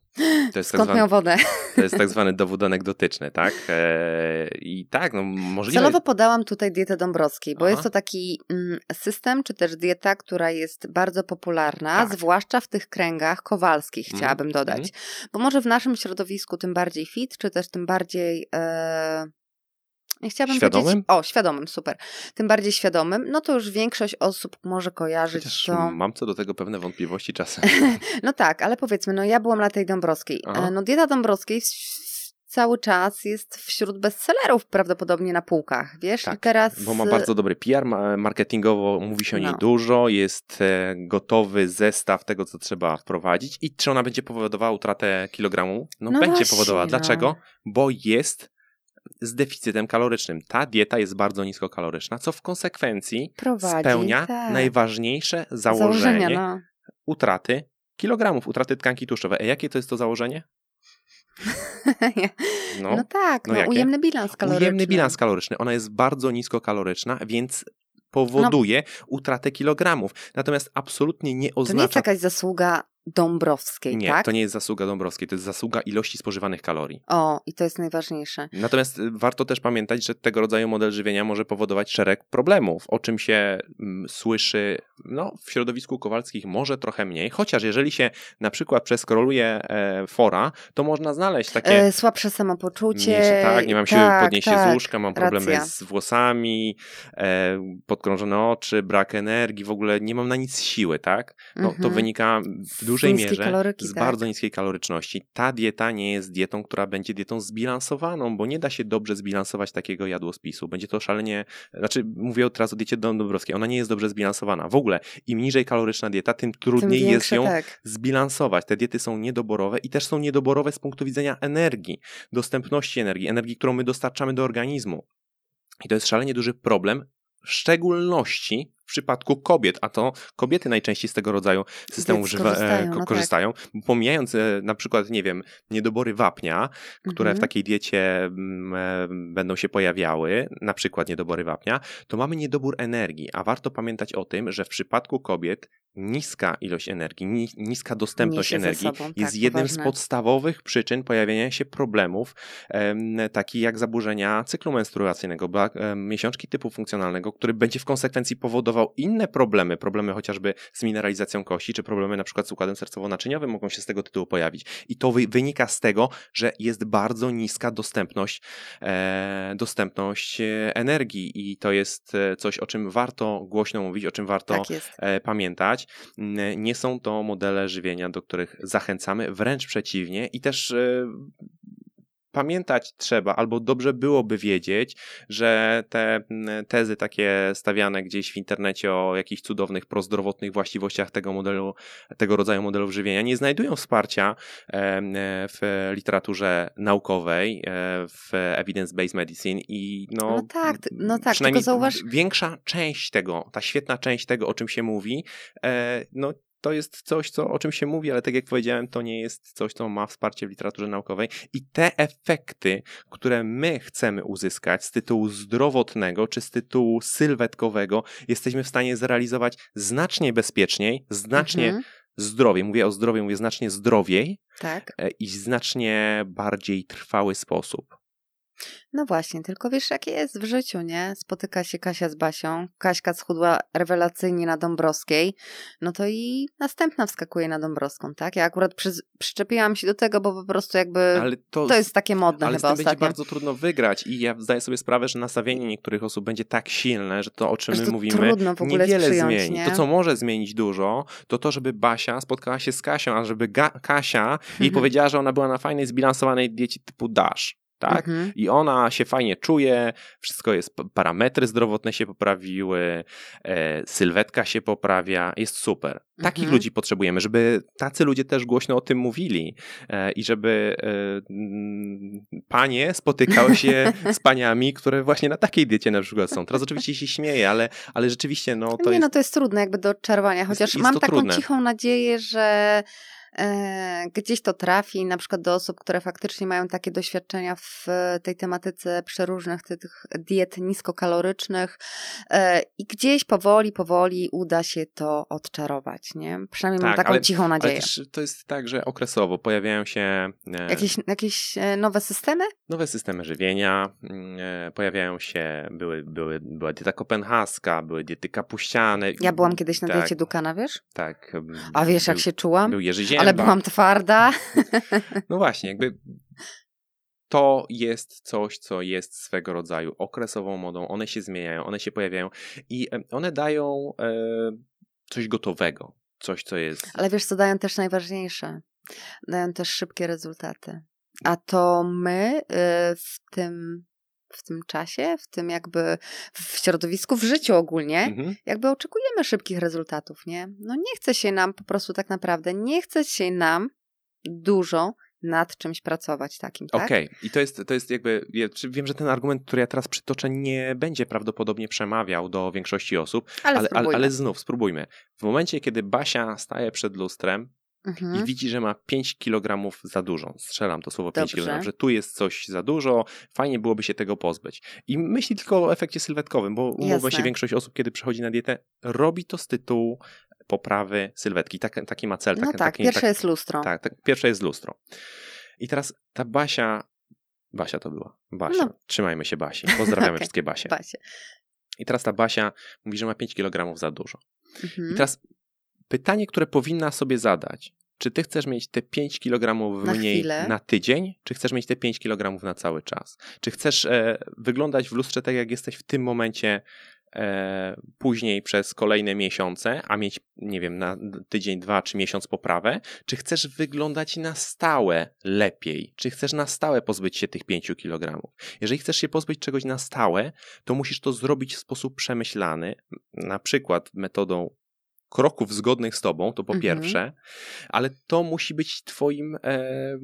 To jest, tak Skąd zwany, miał wodę? to jest tak zwany dowód anegdotyczny, tak? E, I tak, no możliwe... Celowo podałam tutaj dietę Dąbrowskiej, bo Aha. jest to taki mm, system, czy też dieta, która jest bardzo popularna, Tak. zwłaszcza w tych kręgach kowalskich, Mhm, chciałabym dodać. mhm. Bo może w naszym środowisku tym bardziej fit, czy też tym bardziej... E... Chciałabym Świadomym? powiedzieć... O, świadomym, super. Tym bardziej świadomym, no to już większość osób może kojarzyć Chociaż to... mam co do tego pewne wątpliwości czasem. No tak, ale powiedzmy, no ja byłam na tej Dąbrowskiej. Aha. E, No dieta Dąbrowskiej cały czas jest wśród bestsellerów prawdopodobnie na półkach, wiesz? I Tak, teraz... Bo ma bardzo dobry PR, ma- marketingowo mówi się o niej No. dużo, jest e, gotowy zestaw tego, co trzeba wprowadzić. I czy ona będzie powodowała utratę kilogramu? No, No będzie właśnie, powodowała. no. Dlaczego? Bo jest z deficytem kalorycznym. Ta dieta jest bardzo niskokaloryczna, co w konsekwencji prowadzi, spełnia tak. najważniejsze założenie No. utraty kilogramów, utraty tkanki tłuszczowej. A jakie to jest to założenie? No, tak, no no, ujemny bilans kaloryczny. Ujemny bilans kaloryczny. Ona jest bardzo niskokaloryczna, więc powoduje utratę kilogramów. Natomiast absolutnie nie To nie jest oznacza... jakaś zasługa Dąbrowskiej, nie, tak? to nie jest zasługa Dąbrowskiej, to jest zasługa ilości spożywanych kalorii. O, i to jest najważniejsze. Natomiast y, warto też pamiętać, że tego rodzaju model żywienia może powodować szereg problemów, o czym się mm, słyszy no, w środowisku kowalskich może trochę mniej, chociaż jeżeli się na przykład przeskroluje e, fora, to można znaleźć takie... E, słabsze samopoczucie. Mniejsze, tak, nie mam siły tak, podnieść się tak, z łóżka, mam problemy racja. z włosami, e, podkrążone oczy, brak energii, w ogóle nie mam na nic siły, tak? No, To Mhm. wynika w dużej mierze kaloryki, z tak. bardzo niskiej kaloryczności. Ta dieta nie jest dietą, która będzie dietą zbilansowaną, bo nie da się dobrze zbilansować takiego jadłospisu. Będzie to szalenie, znaczy mówię teraz o diecie Dąbrowskiej, ona nie jest dobrze zbilansowana. W ogóle im niżej kaloryczna dieta, tym Tym trudniej jest większe, ją tak. zbilansować. Te diety są niedoborowe i też są niedoborowe z punktu widzenia energii, dostępności energii, energii, którą my dostarczamy do organizmu. I to jest szalenie duży problem, w szczególności w przypadku kobiet, a to kobiety najczęściej z tego rodzaju systemów Diet żywa- e, korzystają, ko- no tak. korzystają. Pomijając e, na przykład, nie wiem, niedobory wapnia, które w Mhm. takiej diecie mm, e, będą się pojawiały, na przykład niedobory wapnia, to mamy niedobór energii, a warto pamiętać o tym, że w przypadku kobiet niska ilość energii, ni- niska dostępność energii sobą, jest tak, jednym z podstawowych przyczyn pojawienia się problemów, em, takich jak zaburzenia cyklu menstruacyjnego, miesiączki typu funkcjonalnego, który będzie w konsekwencji powodował inne problemy, problemy chociażby z mineralizacją kości, czy problemy na przykład z układem sercowo-naczyniowym mogą się z tego tytułu pojawić. I to wy- wynika z tego, że jest bardzo niska dostępność, e, dostępność e, energii i to jest e, coś, o czym warto głośno mówić, o czym warto Tak e, pamiętać. Nie są to modele żywienia, do których zachęcamy, wręcz przeciwnie i też e, pamiętać trzeba, albo dobrze byłoby wiedzieć, że te mm, tezy takie stawiane gdzieś w internecie o jakichś cudownych, prozdrowotnych właściwościach tego modelu, tego rodzaju modelów żywienia nie znajdują wsparcia em, e, w literaturze naukowej, e, w evidence-based medicine i no, No tak, no tak, przynajmniej zauważ- większa część tego, ta świetna część tego, o czym się mówi, e, no to jest coś, co, o czym się mówi, ale tak jak powiedziałem, to nie jest coś, co ma wsparcie w literaturze naukowej. I te efekty, które my chcemy uzyskać z tytułu zdrowotnego czy z tytułu sylwetkowego, jesteśmy w stanie zrealizować znacznie bezpieczniej, znacznie Mhm, zdrowiej. Mówię o zdrowiu, mówię znacznie zdrowiej tak. e, i w znacznie bardziej trwały sposób. No właśnie, tylko wiesz, jak jest w życiu, nie? Spotyka się Kasia z Basią, Kaśka schudła rewelacyjnie na Dąbrowskiej, no to i następna wskakuje na Dąbrowską, tak? Ja akurat przyz- przyczepiłam się do tego, bo po prostu jakby Ale to, to jest takie modne ale chyba tym będzie bardzo trudno wygrać i ja zdaję sobie sprawę, że nastawienie niektórych osób będzie tak silne, że to, o czym my mówimy, trudno w ogóle niewiele przyjąć, zmieni. nie? To, co może zmienić dużo, to to, żeby Basia spotkała się z Kasią, a żeby Ga- Kasia jej Mhm. powiedziała, że ona była na fajnej, zbilansowanej diecie typu DASH. Tak? Mhm. I ona się fajnie czuje, wszystko jest, parametry zdrowotne się poprawiły, e, sylwetka się poprawia, jest super. Takich Mhm. ludzi potrzebujemy, żeby tacy ludzie też głośno o tym mówili e, i żeby e, panie spotykały się z paniami, które właśnie na takiej diecie na przykład są. Teraz oczywiście się śmieję, ale, ale rzeczywiście no to nie, jest... no to jest trudne jakby do odczarowania, chociaż jest mam to taką trudne. cichą nadzieję, że gdzieś to trafi, na przykład do osób, które faktycznie mają takie doświadczenia w tej tematyce przeróżnych tych diet niskokalorycznych e, i gdzieś powoli, powoli uda się to odczarować, nie? Przynajmniej tak, mam taką ale, cichą nadzieję. Ale też to jest tak, że okresowo pojawiają się... E, jakieś, jakieś e, nowe systemy? Nowe systemy żywienia, mm, e, pojawiają się, były, były, była dieta kopenhaska, były diety kapuściane. Ja byłam kiedyś na tak, diecie Dukana, wiesz? Tak. A wiesz, był, jak się czułam? Był Jerzy. Ale byłam twarda. No właśnie, jakby to jest coś, co jest swego rodzaju okresową modą. One się zmieniają, one się pojawiają i one dają e, coś gotowego, coś, co jest. Ale wiesz, co dają też najważniejsze? Dają też szybkie rezultaty. A to my y, w tym w tym czasie, w tym jakby w środowisku, w życiu ogólnie, mhm. jakby oczekujemy szybkich rezultatów, nie? No nie chce się nam po prostu tak naprawdę, nie chce się nam dużo nad czymś pracować takim, tak? Okej, okay. i to jest, to jest jakby, ja wiem, że ten argument, który ja teraz przytoczę, nie będzie prawdopodobnie przemawiał do większości osób, ale, ale, ale, ale znów spróbujmy. W momencie, kiedy Basia staje przed lustrem, mhm. i widzi, że ma 5 kg za dużo. Strzelam to słowo 5 kg, że tu jest coś za dużo, fajnie byłoby się tego pozbyć. I myśli tylko o efekcie sylwetkowym, bo umówmy się, większość osób, kiedy przechodzi na dietę, robi to z tytułu poprawy sylwetki. Tak, taki ma cel. No tak, taki, pierwsze tak, jest lustro. Tak, tak, pierwsze jest lustro. I teraz ta Basia, Basia to była, Basia, no. trzymajmy się Basi, pozdrawiamy okay. wszystkie Basie. Basie. I teraz ta Basia mówi, że ma 5 kg za dużo. Mhm. I teraz pytanie, które powinna sobie zadać, czy ty chcesz mieć te 5 kg mniej na, na, tydzień, czy chcesz mieć te 5 kg na cały czas? Czy chcesz e, wyglądać w lustrze tak, jak jesteś w tym momencie e, później przez kolejne miesiące, a mieć, nie wiem, na tydzień, dwa czy miesiąc poprawę? Czy chcesz wyglądać na stałe lepiej? Czy chcesz na stałe pozbyć się tych 5 kg? Jeżeli chcesz się pozbyć czegoś na stałe, to musisz to zrobić w sposób przemyślany, na przykład metodą kroków zgodnych z tobą, to po mhm. pierwsze, ale to musi być twoim, e,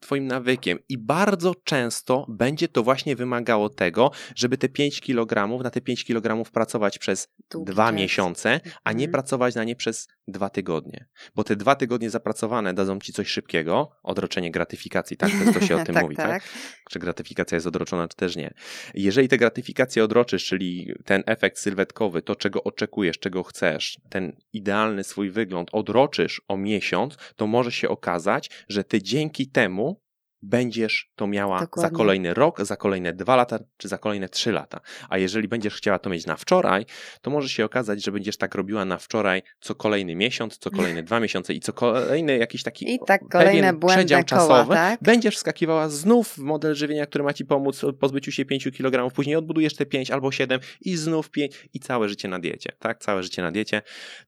twoim nawykiem i bardzo często będzie to właśnie wymagało tego, żeby te 5 kg, na te 5 kg pracować przez Długi dwa czas. miesiące, a nie mhm. pracować na nie przez dwa tygodnie. Bo te dwa tygodnie zapracowane dadzą ci coś szybkiego, odroczenie gratyfikacji, tak? To, to się o tym tak, mówi, tak. tak? Czy gratyfikacja jest odroczona, czy też nie. Jeżeli te gratyfikacje odroczysz, czyli ten efekt sylwetkowy, to czego oczekujesz, czego chcesz, ten idealny swój wygląd odroczysz o miesiąc, to może się okazać, że ty dzięki temu będziesz to miała Dokładnie. za kolejny rok, za kolejne dwa lata, czy za kolejne trzy lata. A jeżeli będziesz chciała to mieć na wczoraj, to może się okazać, że będziesz tak robiła na wczoraj co kolejny miesiąc, co kolejne dwa miesiące i co kolejny jakiś taki I tak kolejne przedział koła, czasowy. Tak? Będziesz wskakiwała znów w model żywienia, który ma ci pomóc w pozbyciu się 5 kg, później odbudujesz te 5 albo 7 i znów 5 i całe życie na diecie. Tak, całe życie na diecie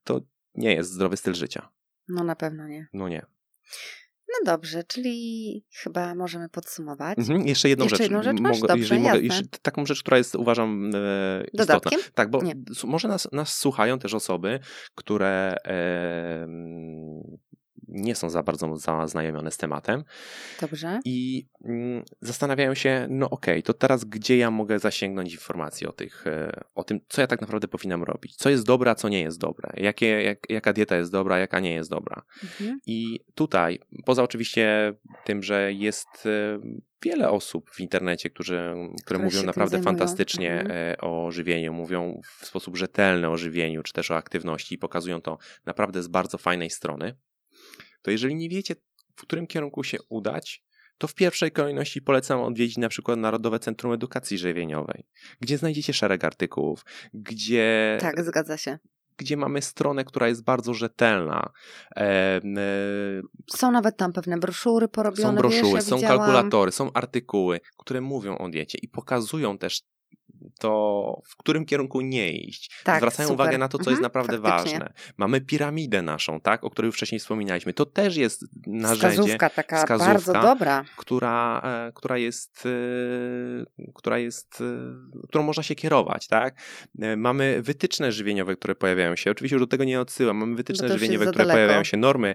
to nie jest zdrowy styl życia. No na pewno nie. No nie. No dobrze, czyli chyba możemy podsumować. Mhm, jeszcze jedną jeszcze rzecz. Jedną rzecz masz? Mogę, jeżeli mogę, jeszcze taką rzecz, która jest uważam e, Dodatkiem? istotna. Tak, bo Nie. może nas, nas słuchają też osoby, które e, nie są za bardzo zaznajomione z tematem. Dobrze. I mm, zastanawiają się, no okej, okay, to teraz gdzie ja mogę zasięgnąć informacji o, tych, e, o tym, co ja tak naprawdę powinnam robić? Co jest dobre, a co nie jest dobre? Jakie, jak, jaka dieta jest dobra, jaka nie jest dobra? Mhm. I tutaj, poza oczywiście tym, że jest e, wiele osób w internecie, którzy, które, mówią naprawdę fantastycznie mhm. E, o żywieniu, mówią w sposób rzetelny o żywieniu, czy też o aktywności i pokazują to naprawdę z bardzo fajnej strony to jeżeli nie wiecie, w którym kierunku się udać, to w pierwszej kolejności polecam odwiedzić na przykład Narodowe Centrum Edukacji Żywieniowej, gdzie znajdziecie szereg artykułów, gdzie. Tak, zgadza się. Gdzie mamy stronę, która jest bardzo rzetelna. E, e, są nawet tam pewne broszury porobione. Są broszury, wiesz, ja są widziałam. kalkulatory, są artykuły, które mówią o diecie i pokazują też to w którym kierunku nie iść. Tak, Zwracają super. uwagę na to, co mhm, jest naprawdę faktycznie. ważne. Mamy piramidę naszą, tak, o której już wcześniej wspominaliśmy. To też jest narzędzie. Wskazówka taka wskazówka, bardzo dobra. Która, e, która jest, e, która jest, e, którą można się kierować, tak. Mamy wytyczne żywieniowe, które pojawiają się. Oczywiście już do tego nie odsyłam. Mamy wytyczne żywieniowe, które daleko. pojawiają się, normy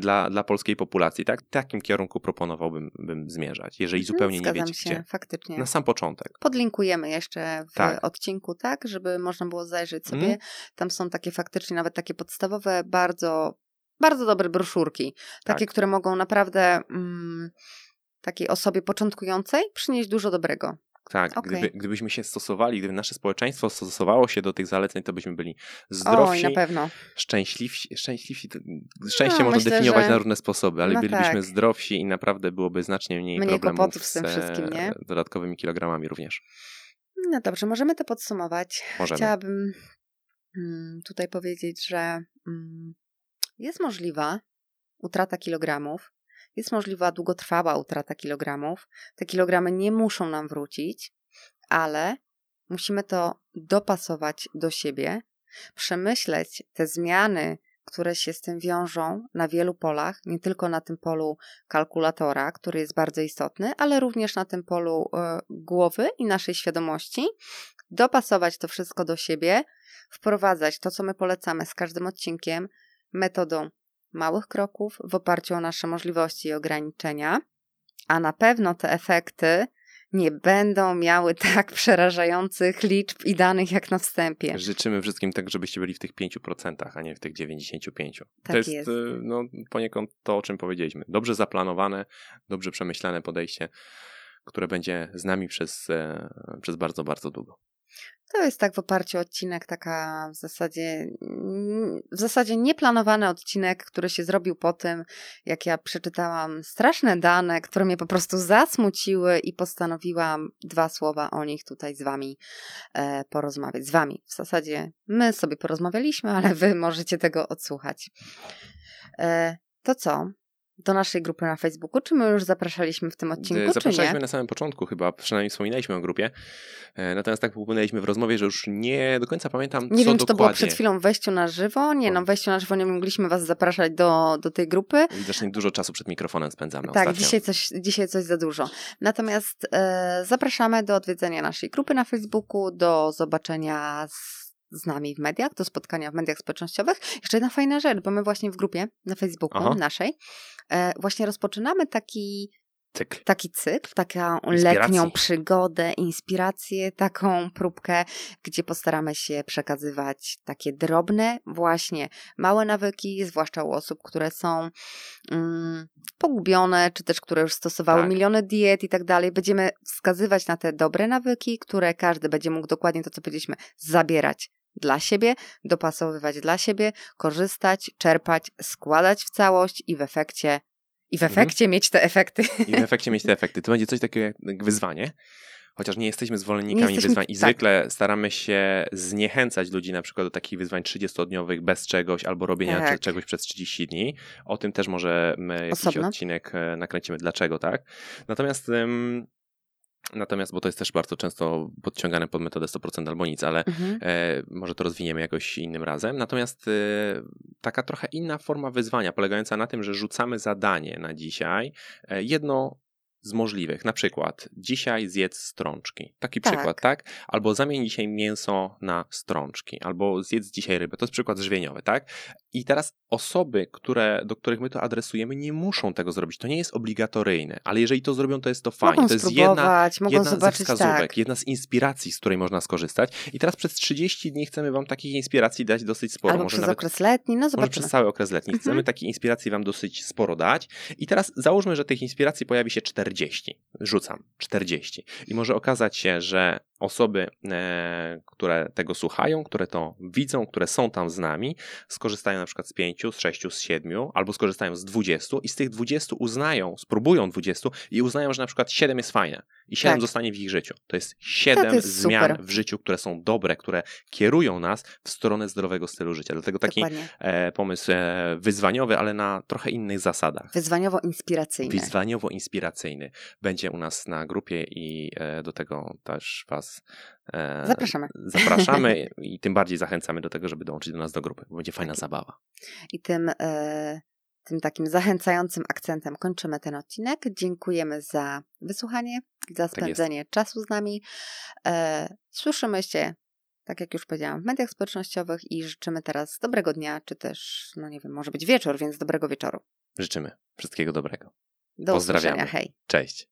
dla, dla polskiej populacji, tak. W takim kierunku proponowałbym bym zmierzać, jeżeli mhm, zupełnie Zgadzam nie wiecie się, gdzie. faktycznie. Na sam początek. Podlinkujemy jeszcze w tak. odcinku, tak, żeby można było zajrzeć sobie. Mm. Tam są takie faktycznie nawet takie podstawowe, bardzo bardzo dobre broszurki, takie, Tak. które mogą naprawdę mm, takiej osobie początkującej przynieść dużo dobrego. Tak, Okej. gdyby, gdybyśmy się stosowali, gdyby nasze społeczeństwo stosowało się do tych zaleceń, to byśmy byli Oj, zdrowsi, na pewno. szczęśliwsi. szczęśliwsi szczęście No, można myślę, definiować że- na różne sposoby, ale no bylibyśmy tak. zdrowsi i naprawdę byłoby znacznie mniej, Mniej problemów z tym wszystkim, nie? dodatkowymi kilogramami również. No dobrze, możemy to podsumować. Możemy. Chciałabym mm, tutaj powiedzieć, że mm, jest możliwa utrata kilogramów, jest możliwa długotrwała utrata kilogramów. Te kilogramy nie muszą nam wrócić, ale musimy to dopasować do siebie, przemyśleć te zmiany, które się z tym wiążą na wielu polach, nie tylko na tym polu kalkulatora, który jest bardzo istotny, ale również na tym polu e, głowy i naszej świadomości, dopasować to wszystko do siebie, wprowadzać to, co my polecamy z każdym odcinkiem, metodą małych kroków w oparciu o nasze możliwości i ograniczenia, a na pewno te efekty nie będą miały tak przerażających liczb i danych jak na wstępie. Życzymy wszystkim tak, żebyście byli w tych 5%, a nie w tych 95%. Tak to jest, jest. e, No, poniekąd to, o czym powiedzieliśmy. Dobrze zaplanowane, dobrze przemyślane podejście, które będzie z nami przez, e, przez bardzo, bardzo długo. To jest tak w oparciu o odcinek, taka w zasadzie, mm, w zasadzie nieplanowany odcinek, który się zrobił po tym, jak ja przeczytałam straszne dane, które mnie po prostu zasmuciły i postanowiłam dwa słowa o nich tutaj z wami e, porozmawiać. Z wami. W zasadzie my sobie porozmawialiśmy, ale wy możecie tego odsłuchać. E, to co? Do naszej grupy na Facebooku, czy my już zapraszaliśmy w tym odcinku, Zapraszaliśmy na samym początku chyba, przynajmniej wspominaliśmy o grupie. E, Natomiast tak popłynęliśmy w rozmowie, że już nie do końca pamiętam, Nie wiem, czy to było przed chwilą wejściu na żywo. Nie, no wejściu na żywo nie mogliśmy was zapraszać do, do tej grupy. Widocznie dużo czasu przed mikrofonem spędzamy tak, ostatnio. dzisiaj coś, dzisiaj coś za dużo. Natomiast e, zapraszamy do odwiedzenia naszej grupy na Facebooku, do zobaczenia z, z nami w mediach, do spotkania w mediach społecznościowych. Jeszcze jedna fajna rzecz, bo my właśnie w grupie na Facebooku Aha. naszej e, właśnie rozpoczynamy taki Cykl. taki cykl, taką Inspiracji. letnią przygodę, inspirację, taką próbkę, gdzie postaramy się przekazywać takie drobne, właśnie małe nawyki, zwłaszcza u osób, które są mm, pogubione, czy też które już stosowały Tak. miliony diet i tak dalej. Będziemy wskazywać na te dobre nawyki, które każdy będzie mógł dokładnie to, co powiedzieliśmy, zabierać dla siebie, dopasowywać dla siebie, korzystać, czerpać, składać w całość i w efekcie i w Mhm. efekcie mieć te efekty. I w efekcie mieć te efekty. To będzie coś takiego jak wyzwanie. Chociaż nie jesteśmy zwolennikami Nie jesteśmy- wyzwań i tak. zwykle staramy się zniechęcać ludzi na przykład do takich wyzwań 30-dniowych bez czegoś albo robienia Tak. cze- czegoś przez 30 dni. O tym też może my jakiś Osobno. odcinek e, nakręcimy, dlaczego tak. Natomiast em, Natomiast, bo to jest też bardzo często podciągane pod metodę 100% albo nic, ale Mhm. E, może to rozwiniemy jakoś innym razem. Natomiast e, taka trochę inna forma wyzwania, polegająca na tym, że rzucamy zadanie na dzisiaj, e, jedno z możliwych. Na przykład, dzisiaj zjedz strączki. Taki Tak. przykład, tak? Albo zamień dzisiaj mięso na strączki, albo zjedz dzisiaj rybę. To jest przykład żywieniowy, tak? I teraz osoby, które, do których my to adresujemy, nie muszą tego zrobić. To nie jest obligatoryjne, ale jeżeli to zrobią, to jest to fajnie. Mogą to jest jedna, jedna ze wskazówek, tak. jedna z inspiracji, z której można skorzystać. I teraz przez 30 dni chcemy Wam takich inspiracji dać dosyć sporo. Albo może przez nawet okres letni, no może zobaczymy. przez cały okres letni. Mhm. Chcemy takiej inspiracji Wam dosyć sporo dać. I teraz załóżmy, że tych inspiracji pojawi się 40. Rzucam 40. I może okazać się, że osoby, e, które tego słuchają, które to widzą, które są tam z nami, skorzystają na przykład z 5, z 6, z 7, albo skorzystają z 20 i z tych 20 uznają, spróbują 20 i uznają, że na przykład 7 jest fajne i 7 Tak. zostanie w ich życiu. To jest 7 To jest zmian super. w życiu, które są dobre, które kierują nas w stronę zdrowego stylu życia. Dlatego taki e, pomysł e, wyzwaniowy, ale na trochę innych zasadach. Wyzwaniowo-inspiracyjny. Wyzwaniowo-inspiracyjny będzie u nas na grupie i e, do tego też Was Zapraszamy. zapraszamy i tym bardziej zachęcamy do tego, żeby dołączyć do nas do grupy, bo będzie fajna Tak. zabawa. I tym, e, tym takim zachęcającym akcentem kończymy ten odcinek. Dziękujemy za wysłuchanie, Tak za spędzenie czasu z nami. E, słyszymy się, tak jak już powiedziałam, w mediach społecznościowych i życzymy teraz dobrego dnia, czy też, no nie wiem, może być wieczór, więc dobrego wieczoru. Życzymy wszystkiego dobrego. Do Pozdrawiamy. Hej. Cześć.